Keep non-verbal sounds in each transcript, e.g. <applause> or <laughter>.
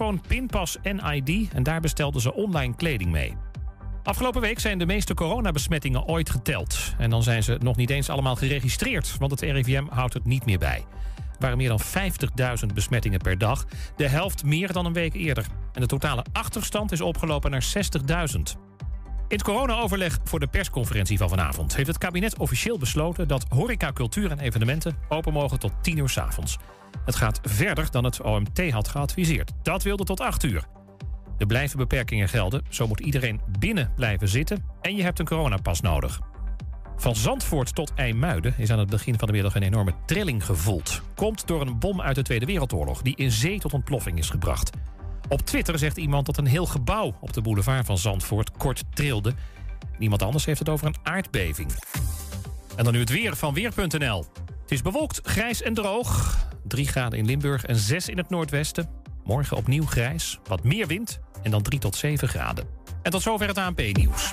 smartphone, pinpas en ID. En daar bestelden ze online kleding mee. Afgelopen week zijn de meeste coronabesmettingen ooit geteld. En dan zijn ze nog niet eens allemaal geregistreerd, want het RIVM houdt het niet meer bij. Er waren meer dan 50.000 besmettingen per dag, de helft meer dan een week eerder. En de totale achterstand is opgelopen naar 60.000. In het corona-overleg voor de persconferentie van vanavond... heeft het kabinet officieel besloten dat horeca, cultuur en evenementen... open mogen tot 10 uur s avonds. Het gaat verder dan het OMT had geadviseerd. Dat wilde tot 8 uur. Er blijven beperkingen gelden. Zo moet iedereen binnen blijven zitten. En je hebt een coronapas nodig. Van Zandvoort tot IJmuiden is aan het begin van de middag een enorme trilling gevoeld. Komt door een bom uit de Tweede Wereldoorlog die in zee tot ontploffing is gebracht. Op Twitter zegt iemand dat een heel gebouw op de boulevard van Zandvoort kort trilde. Niemand anders heeft het over een aardbeving. En dan nu het weer van Weer.nl. Het is bewolkt, grijs en droog. 3 graden in Limburg en 6 in het noordwesten. Morgen opnieuw grijs, wat meer wind en dan 3 tot 7 graden. En tot zover het ANP-nieuws.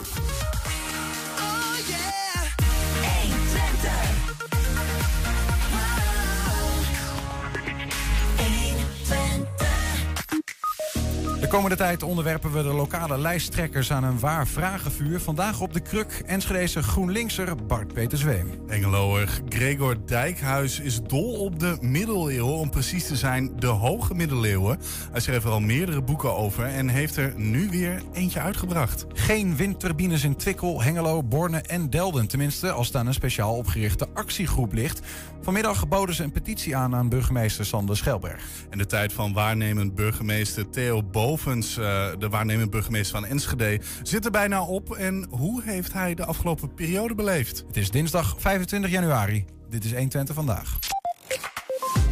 komende tijd onderwerpen we de lokale lijsttrekkers aan een waar vragenvuur. Vandaag op de kruk Enschedese GroenLinkser Bart Peter Zweem. Engeloer Gregor Dijkhuis is dol op de middeleeuwen. Om precies te zijn, de hoge middeleeuwen. Hij schreef er al meerdere boeken over en heeft er nu weer eentje uitgebracht. Geen windturbines in Twickel, Hengelo, Borne en Delden. Tenminste, als daar een speciaal opgerichte actiegroep ligt. Vanmiddag boden ze een petitie aan aan burgemeester Sander Schelberg. En de tijd van waarnemend burgemeester Theo Bovens, eh, de waarnemend burgemeester van Enschede, zit er bijna op. En hoe heeft hij de afgelopen periode beleefd? Het is dinsdag 25 januari. Dit is 120 vandaag.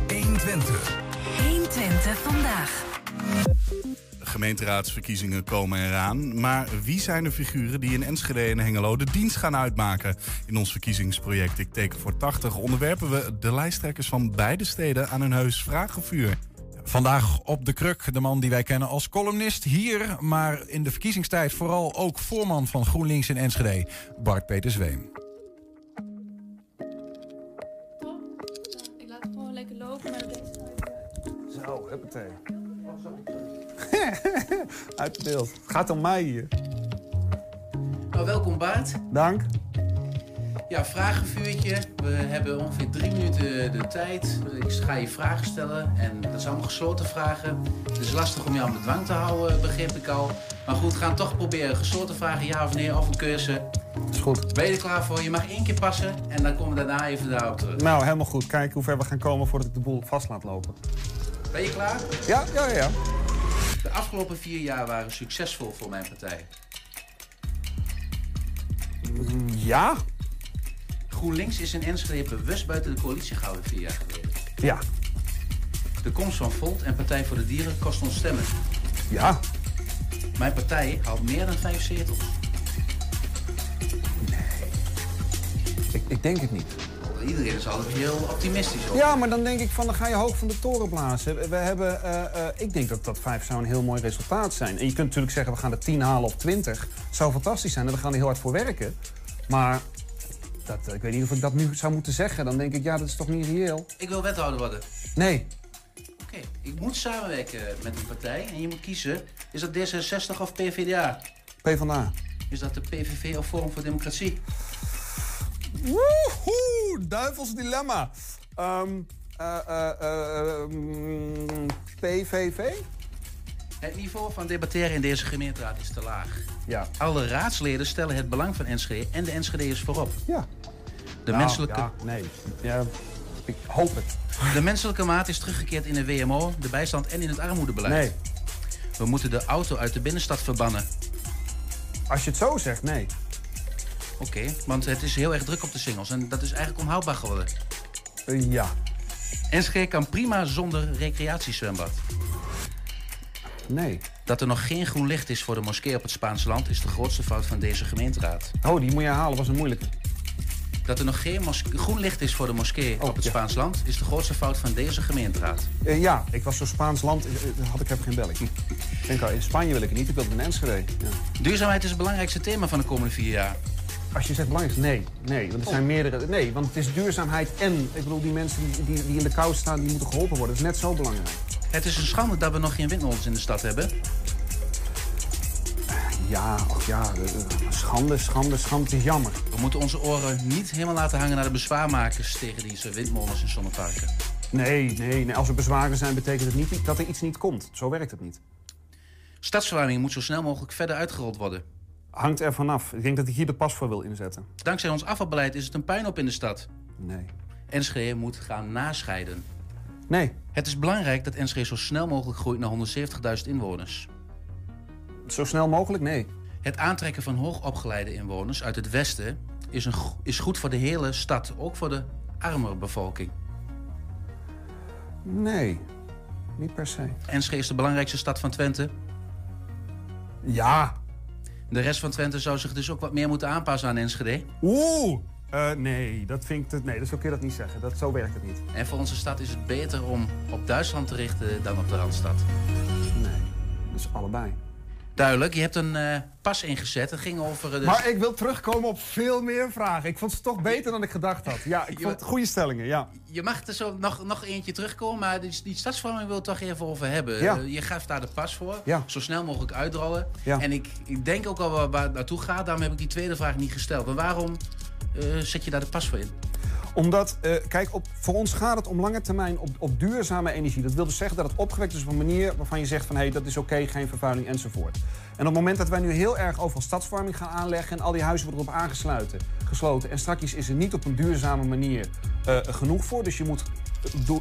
120. 120 vandaag. Gemeenteraadsverkiezingen komen eraan. Maar wie zijn de figuren die in Enschede en Hengelo de dienst gaan uitmaken? In ons verkiezingsproject Ik Teken voor 80 onderwerpen we de lijsttrekkers van beide steden aan een heus vragenvuur. Vandaag op de kruk, de man die wij kennen als columnist hier, maar in de verkiezingstijd vooral ook voorman van GroenLinks in Enschede, Bart Peter Zweem. Ik laat het gewoon lekker lopen, maar deze Zo, huppatee. <laughs> Uit beeld. Het gaat om mij hier. Nou, welkom Bart. Dank. Ja, vragenvuurtje. We hebben ongeveer drie minuten de tijd. Ik ga je vragen stellen en dat zijn allemaal gesloten vragen. Het is lastig om je aan bedwang te houden, begreep ik al. Maar goed, we gaan toch proberen. Gesloten vragen, ja of nee, of een keuze. Is goed. Ben je er klaar voor? Je mag één keer passen en dan komen we daarna even daarop terug. Nou, helemaal goed. Kijken hoe ver we gaan komen voordat ik de boel vast laat lopen. Ben je klaar? Ja, ja, ja. De afgelopen vier jaar waren succesvol voor mijn partij. Ja? GroenLinks is in Enschede bewust buiten de coalitie gehouden vier jaar geleden. Ja. De komst van Volt en Partij voor de Dieren kost ons stemmen. Ja. Mijn partij haalt meer dan vijf zetels. Ik, ik denk het niet. Iedereen is altijd heel optimistisch over. Ja, maar dan denk ik van, dan ga je hoog van de toren blazen. We hebben, eh, eh, ik denk dat dat vijf zou een heel mooi resultaat zijn. En je kunt natuurlijk zeggen, we gaan de 10 halen of 20. Zou fantastisch zijn en we gaan er heel hard voor werken. Maar dat, eh, ik weet niet of ik dat nu zou moeten zeggen. Dan denk ik, ja, dat is toch niet reëel? Ik wil wethouder worden. Nee. Oké, ik moet samenwerken met een partij en je moet kiezen. Is dat D66 of PvdA? PvdA. Is dat de PVV of Forum voor Democratie? Woehoe, duivels dilemma. Eh, mm, PVV? Het niveau van debatteren in deze gemeenteraad is te laag. Ja. Alle raadsleden stellen het belang van Enschede en de Enschede'ers voorop. Ja. De Nou, menselijke... ja, nee. Ja, ik hoop het. De menselijke maat is teruggekeerd in de WMO, de bijstand en in het armoedebeleid. Nee. We moeten de auto uit de binnenstad verbannen. Als je het zo zegt, nee. Oké, want het is heel erg druk op de singles en dat is eigenlijk onhoudbaar geworden. Eh, ja. NSG kan prima zonder recreatiezwembad. Nee. Dat er nog geen groen licht is voor de moskee op het Spaanse land is de grootste fout van deze gemeenteraad. Oh, die moet je halen, was een moeilijke. Dat er nog geen groen licht is voor de moskee Oh, op het ja. Spaanse land is de grootste fout van deze gemeenteraad. Eh, ja, ik was zo Spaans land, eh, eh, had ik heb geen. Ik denk al, in Spanje wil ik het niet, ik wil het in Enschede. Ja. Duurzaamheid is het belangrijkste thema van de komende vier jaar. Als je zegt belangrijk, nee, nee, want er zijn meerdere. Nee, want het is duurzaamheid en, ik bedoel, die mensen die, die, die in de kou staan, die moeten geholpen worden. Dat is net zo belangrijk. Het is een schande dat we nog geen windmolens in de stad hebben. Ja, ach ja, eh, eh, schande, schande, schande, het is jammer. We moeten onze oren niet helemaal laten hangen naar de bezwaarmakers tegen deze windmolens en zonneparken. Nee, nee, nee, als er bezwaren zijn, betekent het niet dat er iets niet komt. Zo werkt het niet. Stadsverwarming moet zo snel mogelijk verder uitgerold worden. Hangt er vanaf. Ik denk dat ik hier de pas voor wil inzetten. Dankzij ons afvalbeleid is het een puinhoop in de stad. Nee. Enschede moet gaan nascheiden. Nee. Het is belangrijk dat Enschede zo snel mogelijk groeit naar 170.000 inwoners. Zo snel mogelijk? Nee. Het aantrekken van hoogopgeleide inwoners uit het westen is, een, is goed voor de hele stad, ook voor de armere bevolking. Nee. Niet per se. Enschede is de belangrijkste stad van Twente. Ja. De rest van Twente zou zich dus ook wat meer moeten aanpassen aan Enschede. Oeh. Eh, nee, dat vind ik... te- Nee, dat zo kun je dat niet zeggen. Dat, zo werkt het niet. En voor onze stad is het beter om op Duitsland te richten dan op de Randstad. Nee. Dus allebei. Duidelijk, je hebt een eh, pas ingezet. Het ging over... eh, de- Maar ik wil terugkomen op veel meer vragen. Ik vond ze toch beter dan ik gedacht had. Ja, ik <laughs> vond het goede stellingen, ja. Je mag er zo nog, nog eentje terugkomen, maar die, die stadsvorming wil ik toch even over hebben. Ja. Eh, je geeft daar de pas voor. Ja. Zo snel mogelijk uitrollen. Ja. En ik, ik denk ook al waar, waar het naartoe gaat. Daarom heb ik die tweede vraag niet gesteld. Maar waarom zet je daar de pas voor in? Omdat, eh, kijk, op, voor ons gaat het om lange termijn op, op duurzame energie. Dat wil dus zeggen dat het opgewekt is op een manier waarvan je zegt van... hé, hey, dat is oké, geen vervuiling enzovoort. En op het moment dat wij nu heel erg overal stadsverwarming gaan aanleggen... en al die huizen worden erop aangesloten, gesloten... en straks is er niet op een duurzame manier eh, genoeg voor. Dus je moet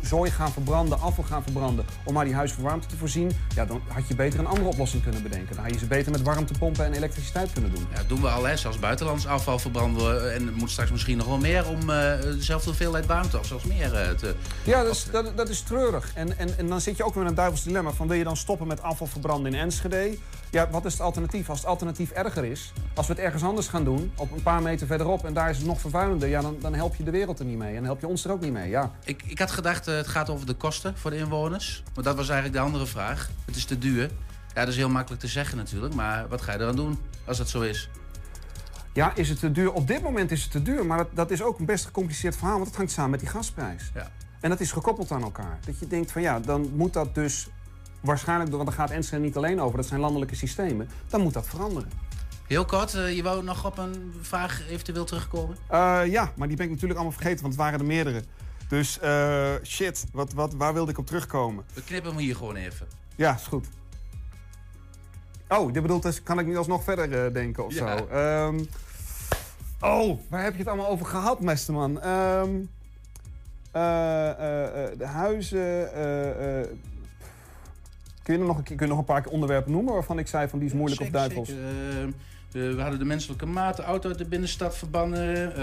zooi gaan verbranden, afval gaan verbranden... om maar die huizen van warmte te voorzien. Ja, dan had je beter een andere oplossing kunnen bedenken. Dan had je ze beter met warmtepompen en elektriciteit kunnen doen. Ja, dat doen we al, hè. Zelfs buitenlands afval verbranden we. En het moet straks misschien nog wel meer om eh, dezelfde hoeveelheid warmte of zelfs meer eh, te... Ja, dat is, dat, dat is treurig. En, en, en dan zit je ook weer in een duivels dilemma. Van wil je dan stoppen met afval verbranden in Enschede? Ja, wat is het alternatief? Als het alternatief erger is, als we het ergens anders gaan doen, op een paar meter verderop, en daar is het nog vervuilender, ja, dan, dan help je de wereld er niet mee. En dan help je ons er ook niet mee. Ja. Ik, ik had gedacht, eh, het gaat over de kosten voor de inwoners. Maar dat was eigenlijk de andere vraag. Het is te duur. Ja, dat is heel makkelijk te zeggen natuurlijk. Maar wat ga je eraan doen als dat zo is? ja, is het te duur? Op dit moment is het te duur, maar dat, dat is ook een best gecompliceerd verhaal, want het hangt samen met die gasprijs. Ja. En dat is gekoppeld aan elkaar. Dat je denkt van ja, dan moet dat dus waarschijnlijk, want daar gaat Enschede niet alleen over, dat zijn landelijke systemen, dan moet dat veranderen. Heel kort, eh, je wou nog op een vraag eventueel terugkomen? Eh, ja, maar die ben ik natuurlijk allemaal vergeten, want het waren er meerdere. Dus eh, shit, wat, wat, waar wilde ik op terugkomen? We knippen hem hier gewoon even. Ja, is goed. Oh, dit bedoelt dus, kan ik niet alsnog verder denken of Ja. zo? Ehm, oh, waar heb je het allemaal over gehad, mesterman? Ehm eh, eh, eh, de huizen... eh, eh, kun, je er nog een, keer- kun je nog een paar keer onderwerpen noemen waarvan ik zei van die is moeilijk of Zeker, duivels? zeker. Eh, de- we hadden de menselijke maat, de auto uit de binnenstad verbannen. eh,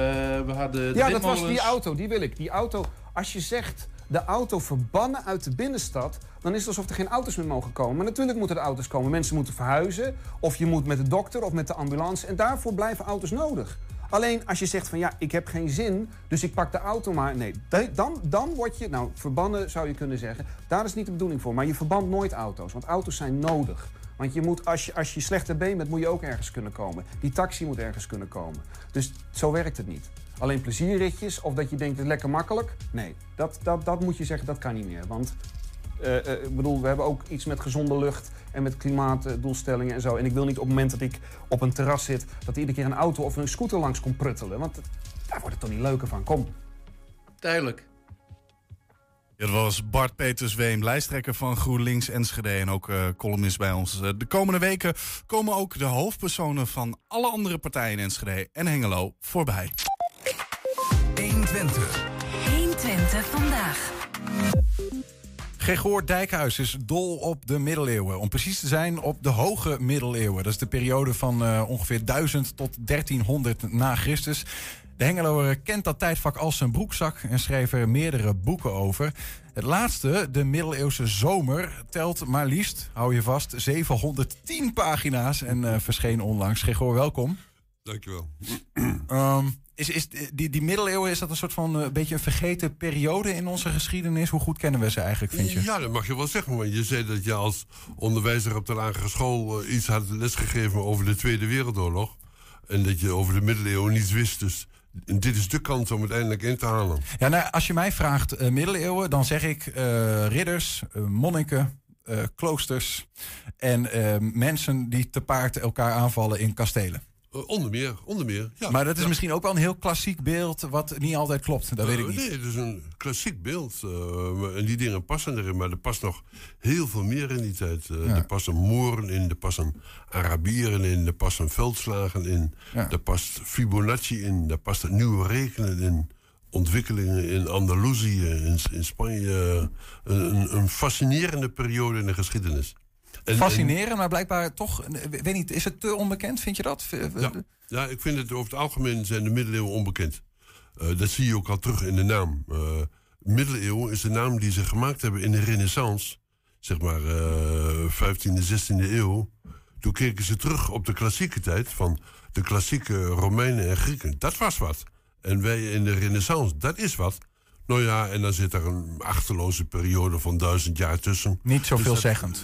we hadden de Ja, dat was die auto, die wil ik. Die auto, als je zegt de auto verbannen uit de binnenstad, dan is het alsof er geen auto's meer mogen komen. Maar natuurlijk moeten er auto's komen. Mensen moeten verhuizen, of je moet met de dokter of met de ambulance. En daarvoor blijven auto's nodig. Alleen als je zegt van ja, ik heb geen zin, dus ik pak de auto maar. Nee, da- dan, dan word je, nou verbannen zou je kunnen zeggen. Daar is niet de bedoeling voor. Maar je verband nooit auto's, want auto's zijn nodig. Want je moet, als je, als je slechte been bent, moet je ook ergens kunnen komen. Die taxi moet ergens kunnen komen. Dus zo werkt het niet. Alleen plezierritjes of dat je denkt, het is lekker makkelijk. Nee, dat, dat, dat moet je zeggen, dat kan niet meer. Want eh, eh, ik bedoel, we hebben ook iets met gezonde lucht en met klimaatdoelstellingen en zo. En ik wil niet op het moment dat ik op een terras zit, dat er iedere keer een auto of een scooter langs komt pruttelen. Want daar wordt het toch niet leuker van. Kom. Duidelijk. Ja, dat was Bart Peters Weem, lijsttrekker van GroenLinks Enschede en ook eh columnist bij ons. Eh, De komende weken komen ook de hoofdpersonen van alle andere partijen in Enschede en Hengelo voorbij. Twente. 120 vandaag. Gregor Dijkhuis is dol op de middeleeuwen. Om precies te zijn op de hoge middeleeuwen. Dat is de periode van eh, ongeveer 1000 tot 1300 na Christus. De Hengeloer kent dat tijdvak als zijn broekzak en schreef er meerdere boeken over. Het laatste, de middeleeuwse zomer, telt maar liefst, hou je vast, 710 pagina's en eh, verscheen onlangs. Gregor, welkom. Dankjewel. Ehm is, is die, die middeleeuwen, is dat een soort van een beetje een vergeten periode in onze geschiedenis? Hoe goed kennen we ze eigenlijk, vind je? Ja, dat mag je wel zeggen. Want je zei dat je als onderwijzer op de lagere school eh, iets had lesgegeven over de Tweede Wereldoorlog. En dat je over de middeleeuwen niets wist. Dus dit is de kans om het eindelijk in te halen. Ja, nou, als je mij vraagt eh, middeleeuwen, dan zeg ik eh, ridders, eh, monniken, eh, kloosters en eh, mensen die te paard elkaar aanvallen in kastelen. Eh, onder meer, onder meer. Ja. maar dat is Ja. misschien ook wel een heel klassiek beeld wat niet altijd klopt. Dat weet ik Eh, niet. Nee, het is een klassiek beeld. eh, en die dingen passen erin. Maar er past nog heel veel meer in die tijd. Ja. Er passen Moren in, er passen Arabieren in, er passen veldslagen in. Er past Fibonacci in, daar past het nieuwe rekenen in. Ontwikkelingen in Andalusië, in, in Spanje. Een, een fascinerende periode in de geschiedenis. En- Fascinerend, maar blijkbaar toch, eh, weet niet, is het te onbekend, vind je dat? V- v- Ja, ja, ik vind het over het algemeen zijn de middeleeuwen onbekend. Eh, dat zie je ook al terug in de naam. Eh middeleeuwen is de naam die ze gemaakt hebben in de renaissance. Zeg maar eh 15e, 16e eeuw. Toen keken ze terug op de klassieke tijd van de klassieke Romeinen en Grieken. Dat was wat. En wij in de renaissance, dat is wat. Nou ja, en dan zit er een achterloze periode van duizend jaar tussen. Niet zo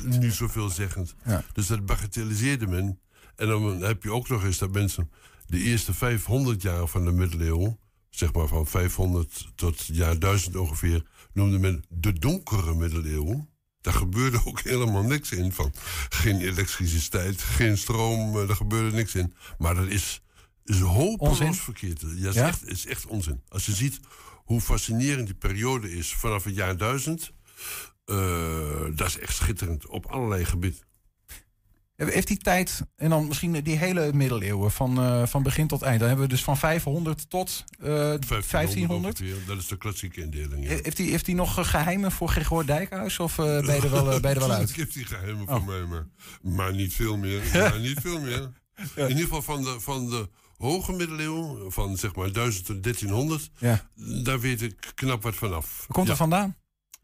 Dus. Niet zo veelzeggend. Ja. Dus dat bagatelliseerde men. En dan heb je ook nog eens dat mensen de eerste 500 jaar van de middeleeuwen, zeg maar van 500 tot jaar 1000 ongeveer, noemde men de donkere middeleeuwen. Daar gebeurde ook <laughs> helemaal niks in. Van geen elektriciteit, geen stroom, eh, er gebeurde niks in. Maar dat is, is hopeloos Onzin? verkeerd. Ja, is, Ja? Echt, is echt onzin. Als je ziet hoe fascinerend die periode is vanaf het jaar 1000, eh, dat is echt schitterend op allerlei gebieden. Heeft die tijd, en dan misschien die hele middeleeuwen, van, eh, van begin tot eind. Dan hebben we dus van 500 tot eh 1500. ongeveer. Dat is de klassieke indeling. Ja. Heeft hij heeft die nog eh, geheimen voor Gregor Dijkhuis? Of eh, ben, je er wel, eh, ben je er wel uit? <laughs> Ik heb die geheimen Oh. voor mij, maar, maar niet veel meer. Maar niet veel meer. <laughs> In ieder geval van de, van de hoge middeleeuwen, van zeg maar 1000 tot 1300, Ja. daar weet ik knap wat vanaf. Waar komt Ja. het vandaan?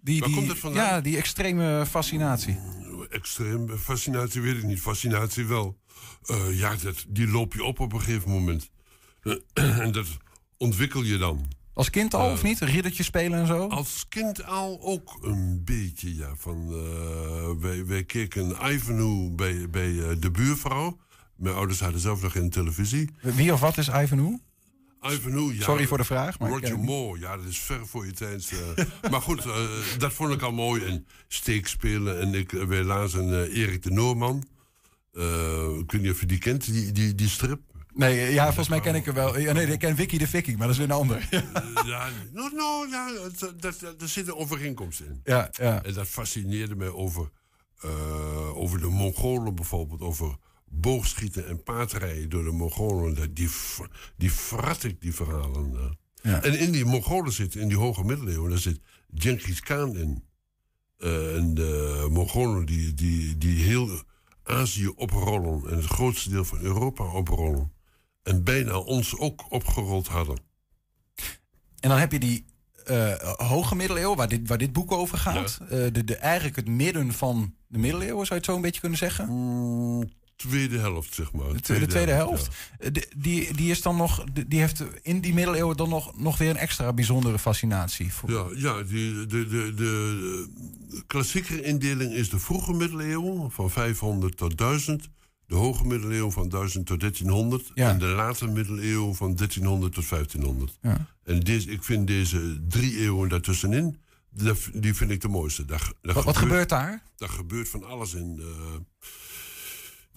Die, Waar die, komt het vandaan? Ja, die extreme fascinatie. Extreem fascinatie weet ik niet. Fascinatie wel. Eh, ja, dat, die loop je op op een gegeven moment. <clears throat> en dat ontwikkel je dan. Als kind al Eh, of niet? Riddertje spelen en zo? Als kind al ook een beetje, ja. Van, eh, wij, wij keken Ivanhoe bij, bij eh, de buurvrouw. Mijn ouders hadden zelf nog geen televisie. Wie of wat is Ivanhoe? Ivanhoe, ja. Sorry voor de vraag, maar Roger. Moore, ja, dat is ver voor je tijd. eh. <laughs> maar goed, eh, dat vond ik al mooi. En steek spelen. En ik, lazen eh, Erik de Noorman. Ik weet niet of je die kent, die, die, die strip. Nee, ja, volgens mij ken ik hem wel. Ja, nee, ik ken Vicky de Vicky, maar dat is weer een ander. Ja, nou, nou, ja, dat, dat, dat- daar zit een overeenkomst in. Ja, ja. En dat fascineerde mij over, over de Mongolen bijvoorbeeld. Over boogschieten en paardrijden door de Mongolen. Die, die frat ik, die verhalen. Ja. En in die Mongolen zit, in die hoge middeleeuwen, daar zit Genghis Khan in. Eh, en de Mongolen die, die, die heel Azië oprollen. En het grootste deel van Europa oprollen. En bijna ons ook opgerold hadden. En dan heb je die eh, hoge middeleeuwen, waar dit, waar dit boek over gaat. Eh, de, de, eigenlijk het midden van de middeleeuwen, zou je het zo een beetje kunnen zeggen? Mm, tweede helft, zeg maar. De, tweede, de tweede helft. Eh, die, die, is dan nog, die heeft in die middeleeuwen dan nog, nog weer een extra bijzondere fascinatie. Voor- Ja, ja die, de, de, de, de klassieke indeling is de vroege middeleeuwen van 500 tot 1000. De hoge middeleeuwen van 1000 tot 1300. Ja. En de late middeleeuwen van 1300 tot 1500. Ja. En deze, ik vind deze drie eeuwen daartussenin, die vind ik de mooiste. Daar, daar Wat, wat gebeurt daar? Daar gebeurt van alles in. eh.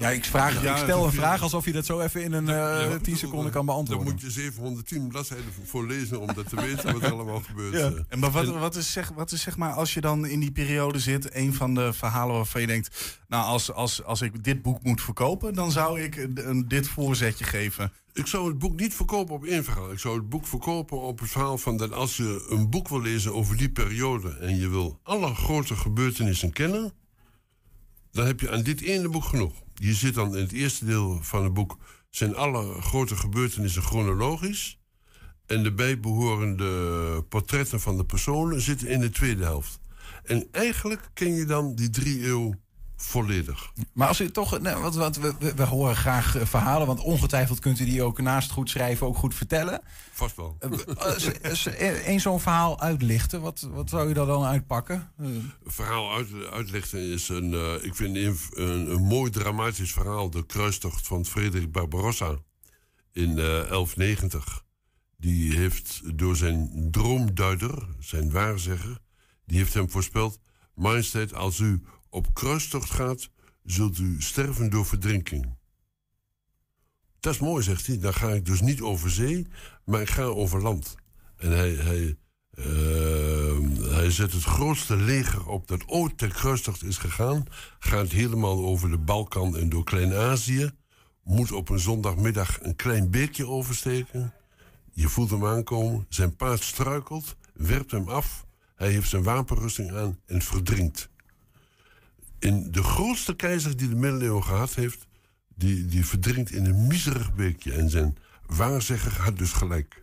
Ja, ik, vraag, Ja, ik stel een vraag alsof je dat zo even in een eh 10 seconden kan Dan beantwoorden. moet je 710 bladzijden voor lezen om dat te weten wat er <laughs> allemaal gebeurt. Ja. eh. En maar wat, wat, is zeg, wat is zeg maar, als je dan in die periode zit, een van de verhalen waarvan je denkt, nou, als, als, als ik dit boek moet verkopen, dan zou ik een, een- dit voorzetje geven. Ik zou het boek niet verkopen op één verhaal. Ik zou het boek verkopen op het verhaal van dat als je een boek wil lezen over die periode en je wil alle grote gebeurtenissen kennen, dan heb je aan dit ene boek genoeg. Je zit dan in het eerste deel van het boek zijn alle grote gebeurtenissen chronologisch. En de bijbehorende portretten van de personen zitten in de tweede helft. En eigenlijk ken je dan die drie eeuw volledig. Maar als u toch, nou, wat, wat, we, we- horen graag eh, verhalen, want ongetwijfeld kunt u die ook naast goed schrijven ook goed vertellen. Vast wel. Als, als één zo'n verhaal uitlichten, wat, wat zou u daar dan uitpakken? Eh, verhaal uit, uitlichten is een, eh, ik vind een, een, een mooi dramatisch verhaal. De kruistocht van Frederik Barbarossa in eh 1190. Die heeft door zijn droomduider, zijn waarzegger, die heeft hem voorspeld... Majesteit, als u op kruistocht gaat, zult u sterven door verdrinking. Dat is mooi, zegt hij. Dan ga ik dus niet over zee, maar ik ga over land. En hij, hij, eh, hij zet het grootste leger op dat ooit ter kruistocht is gegaan. Gaat helemaal over de Balkan en door Klein-Azië. Moet op een zondagmiddag een klein beekje oversteken. Je voelt hem aankomen. Zijn paard struikelt, werpt hem af. Hij heeft zijn wapenrusting aan en verdrinkt. In de grootste keizer die de middeleeuwen gehad heeft... die, die verdrinkt in een miserig beekje. En zijn waarzegger had dus gelijk.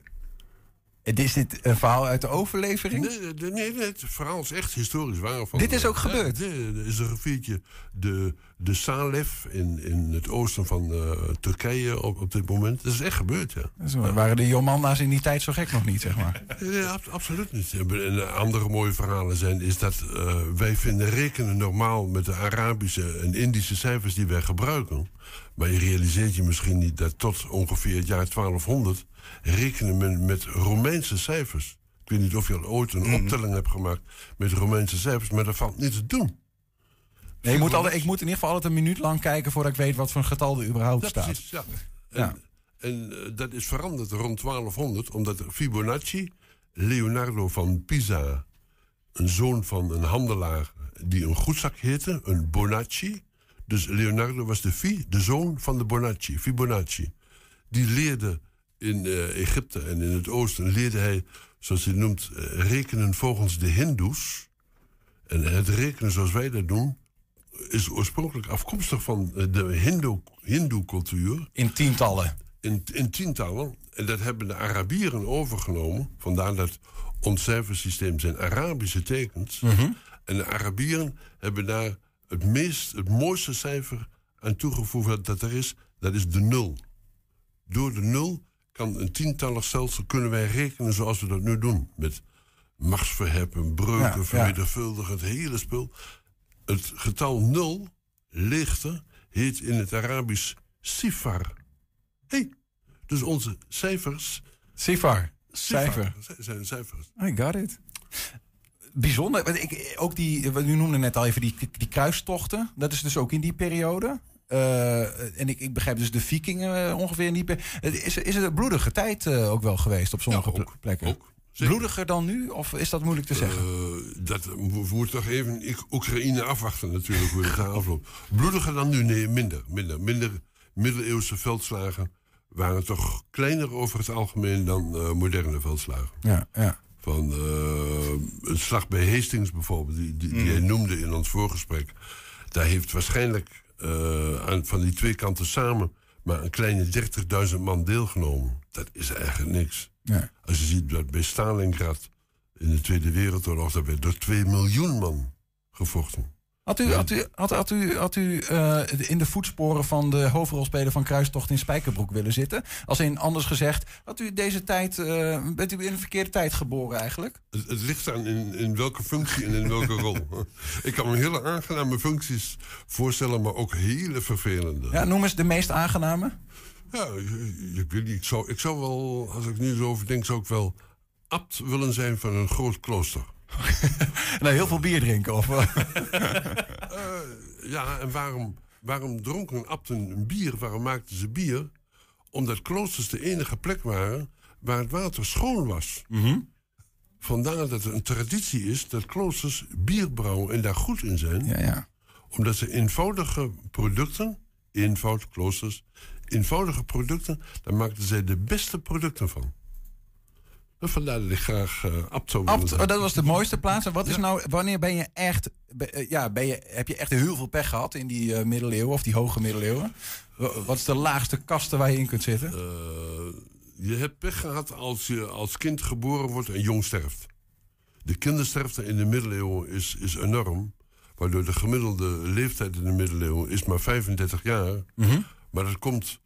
Is dit een verhaal uit de overlevering? Nee, nee, nee, het verhaal is echt historisch waar. Van, Dit is ook Ja, gebeurd? dit- Er is een riviertje, de, de Salef, in, in het oosten van eh, Turkije op, op dit moment. Dat is echt gebeurd, ja. Zo, waren de Jomanda's in die tijd zo gek nog niet, zeg maar? Nee, ab- absoluut niet. En andere mooie verhalen zijn... is dat eh, wij vinden rekenen normaal met de Arabische en Indische cijfers die wij gebruiken. Maar je realiseert je misschien niet dat tot ongeveer het jaar 1200... rekenen men met Romeinse cijfers. Ik weet niet of je al ooit een optelling hebt gemaakt met Romeinse cijfers... maar dat valt niet te doen. Nee, ik, moet altijd, ik moet in ieder geval altijd een minuut lang kijken voordat ik weet wat voor een getal er überhaupt staat. precies, ja. En, Ja. en eh, dat is veranderd rond 1200, omdat Fibonacci, Leonardo van Pisa, een zoon van een handelaar die een goedzak heette, een Bonacci. Dus Leonardo was de Fi, de zoon van de Bonacci, Fibonacci. Die leerde in eh, Egypte en in het oosten, leerde hij, zoals hij noemt, eh, rekenen volgens de Hindoes. En het rekenen zoals wij dat doen, is oorspronkelijk afkomstig van eh, de Hindoe- Hindoe-cultuur. In tientallen. In, in tientallen. En dat hebben de Arabieren overgenomen. Vandaar dat ons cijfersysteem zijn Arabische tekens. En de Arabieren hebben daar het, meest, het mooiste cijfer aan toegevoegd dat er is. Dat is de nul. Door de nul kan een tientallig stelsel kunnen wij rekenen zoals we dat nu doen. Met machtsverheffen, breuken, Ja, ja. vermenigvuldigen, het hele spul. Het getal nul, leegte, heet in het Arabisch sifar. Hey, dus onze cijfers... Sifar. Cijfer. zijn cijfers. I got it. Bijzonder. Want Ik, ook die, wat u noemde net al even die, die kruistochten. Dat is dus ook in die periode. Eh, en ik, ik begrijp dus de vikingen eh, ongeveer in die periode. Is, is het een bloedige tijd eh, ook wel geweest op sommige ple- plekken? Bloediger dan nu? Of is dat moeilijk te zeggen? Dat, moeten toch even Ik- Oekraïne afwachten natuurlijk hoe het aflopen. Bloediger dan nu? Nee, minder. Minder, minder middeleeuwse veldslagen waren toch kleiner over het algemeen dan moderne veldslagen. Ja, ja. Van eh, een slag bij Hastings bijvoorbeeld, die, die, die hij noemde in ons voorgesprek. Daar heeft waarschijnlijk eh, aan, van die twee kanten samen maar een kleine 30.000 man deelgenomen. Dat is eigenlijk niks. Ja. Als je ziet dat bij Stalingrad in de Tweede Wereldoorlog... daar werd door 2 miljoen man gevochten. Had u, had u, had, had u, had u eh, in de voetsporen van de hoofdrolspeler van Kruistocht in Spijkerbroek willen zitten? Als in anders gezegd, had u deze tijd, eh, bent u in een verkeerde tijd geboren eigenlijk? Het, het ligt aan in, in welke functie en in welke <laughs> rol. Ik kan me hele aangename functies voorstellen, maar ook hele vervelende. Ja, noem eens de meest aangename. Ja, ik, ik weet niet. Ik zou, ik zou wel, als ik nu zo over denk, zou ik wel abt willen zijn van een groot klooster. <laughs> nou, heel veel bier drinken of... <laughs> Eh, ja, en waarom, waarom dronken abten een bier? Waarom maakten ze bier? Omdat kloosters de enige plek waren waar het water schoon was. Vandaar dat het een traditie is dat kloosters bier brouwen en daar goed in zijn. Ja, ja. Omdat ze eenvoudige producten, eenvoud kloosters, eenvoudige producten, daar maakten zij de beste producten van. En vandaar dat ik graag eh oh, dat was de mooiste plaats. En wat is nou, wanneer ben je echt, be- eh, ja, ben je, heb je echt heel veel pech gehad in die eh, middeleeuwen of die hoge middeleeuwen? Wa- Wat is de laagste kasten waar je in kunt zitten? Eh, je hebt pech gehad als je als kind geboren wordt en jong sterft. De kindersterfte in de middeleeuwen is, is enorm. Waardoor de gemiddelde leeftijd in de middeleeuwen is maar 35 jaar. Maar dat komt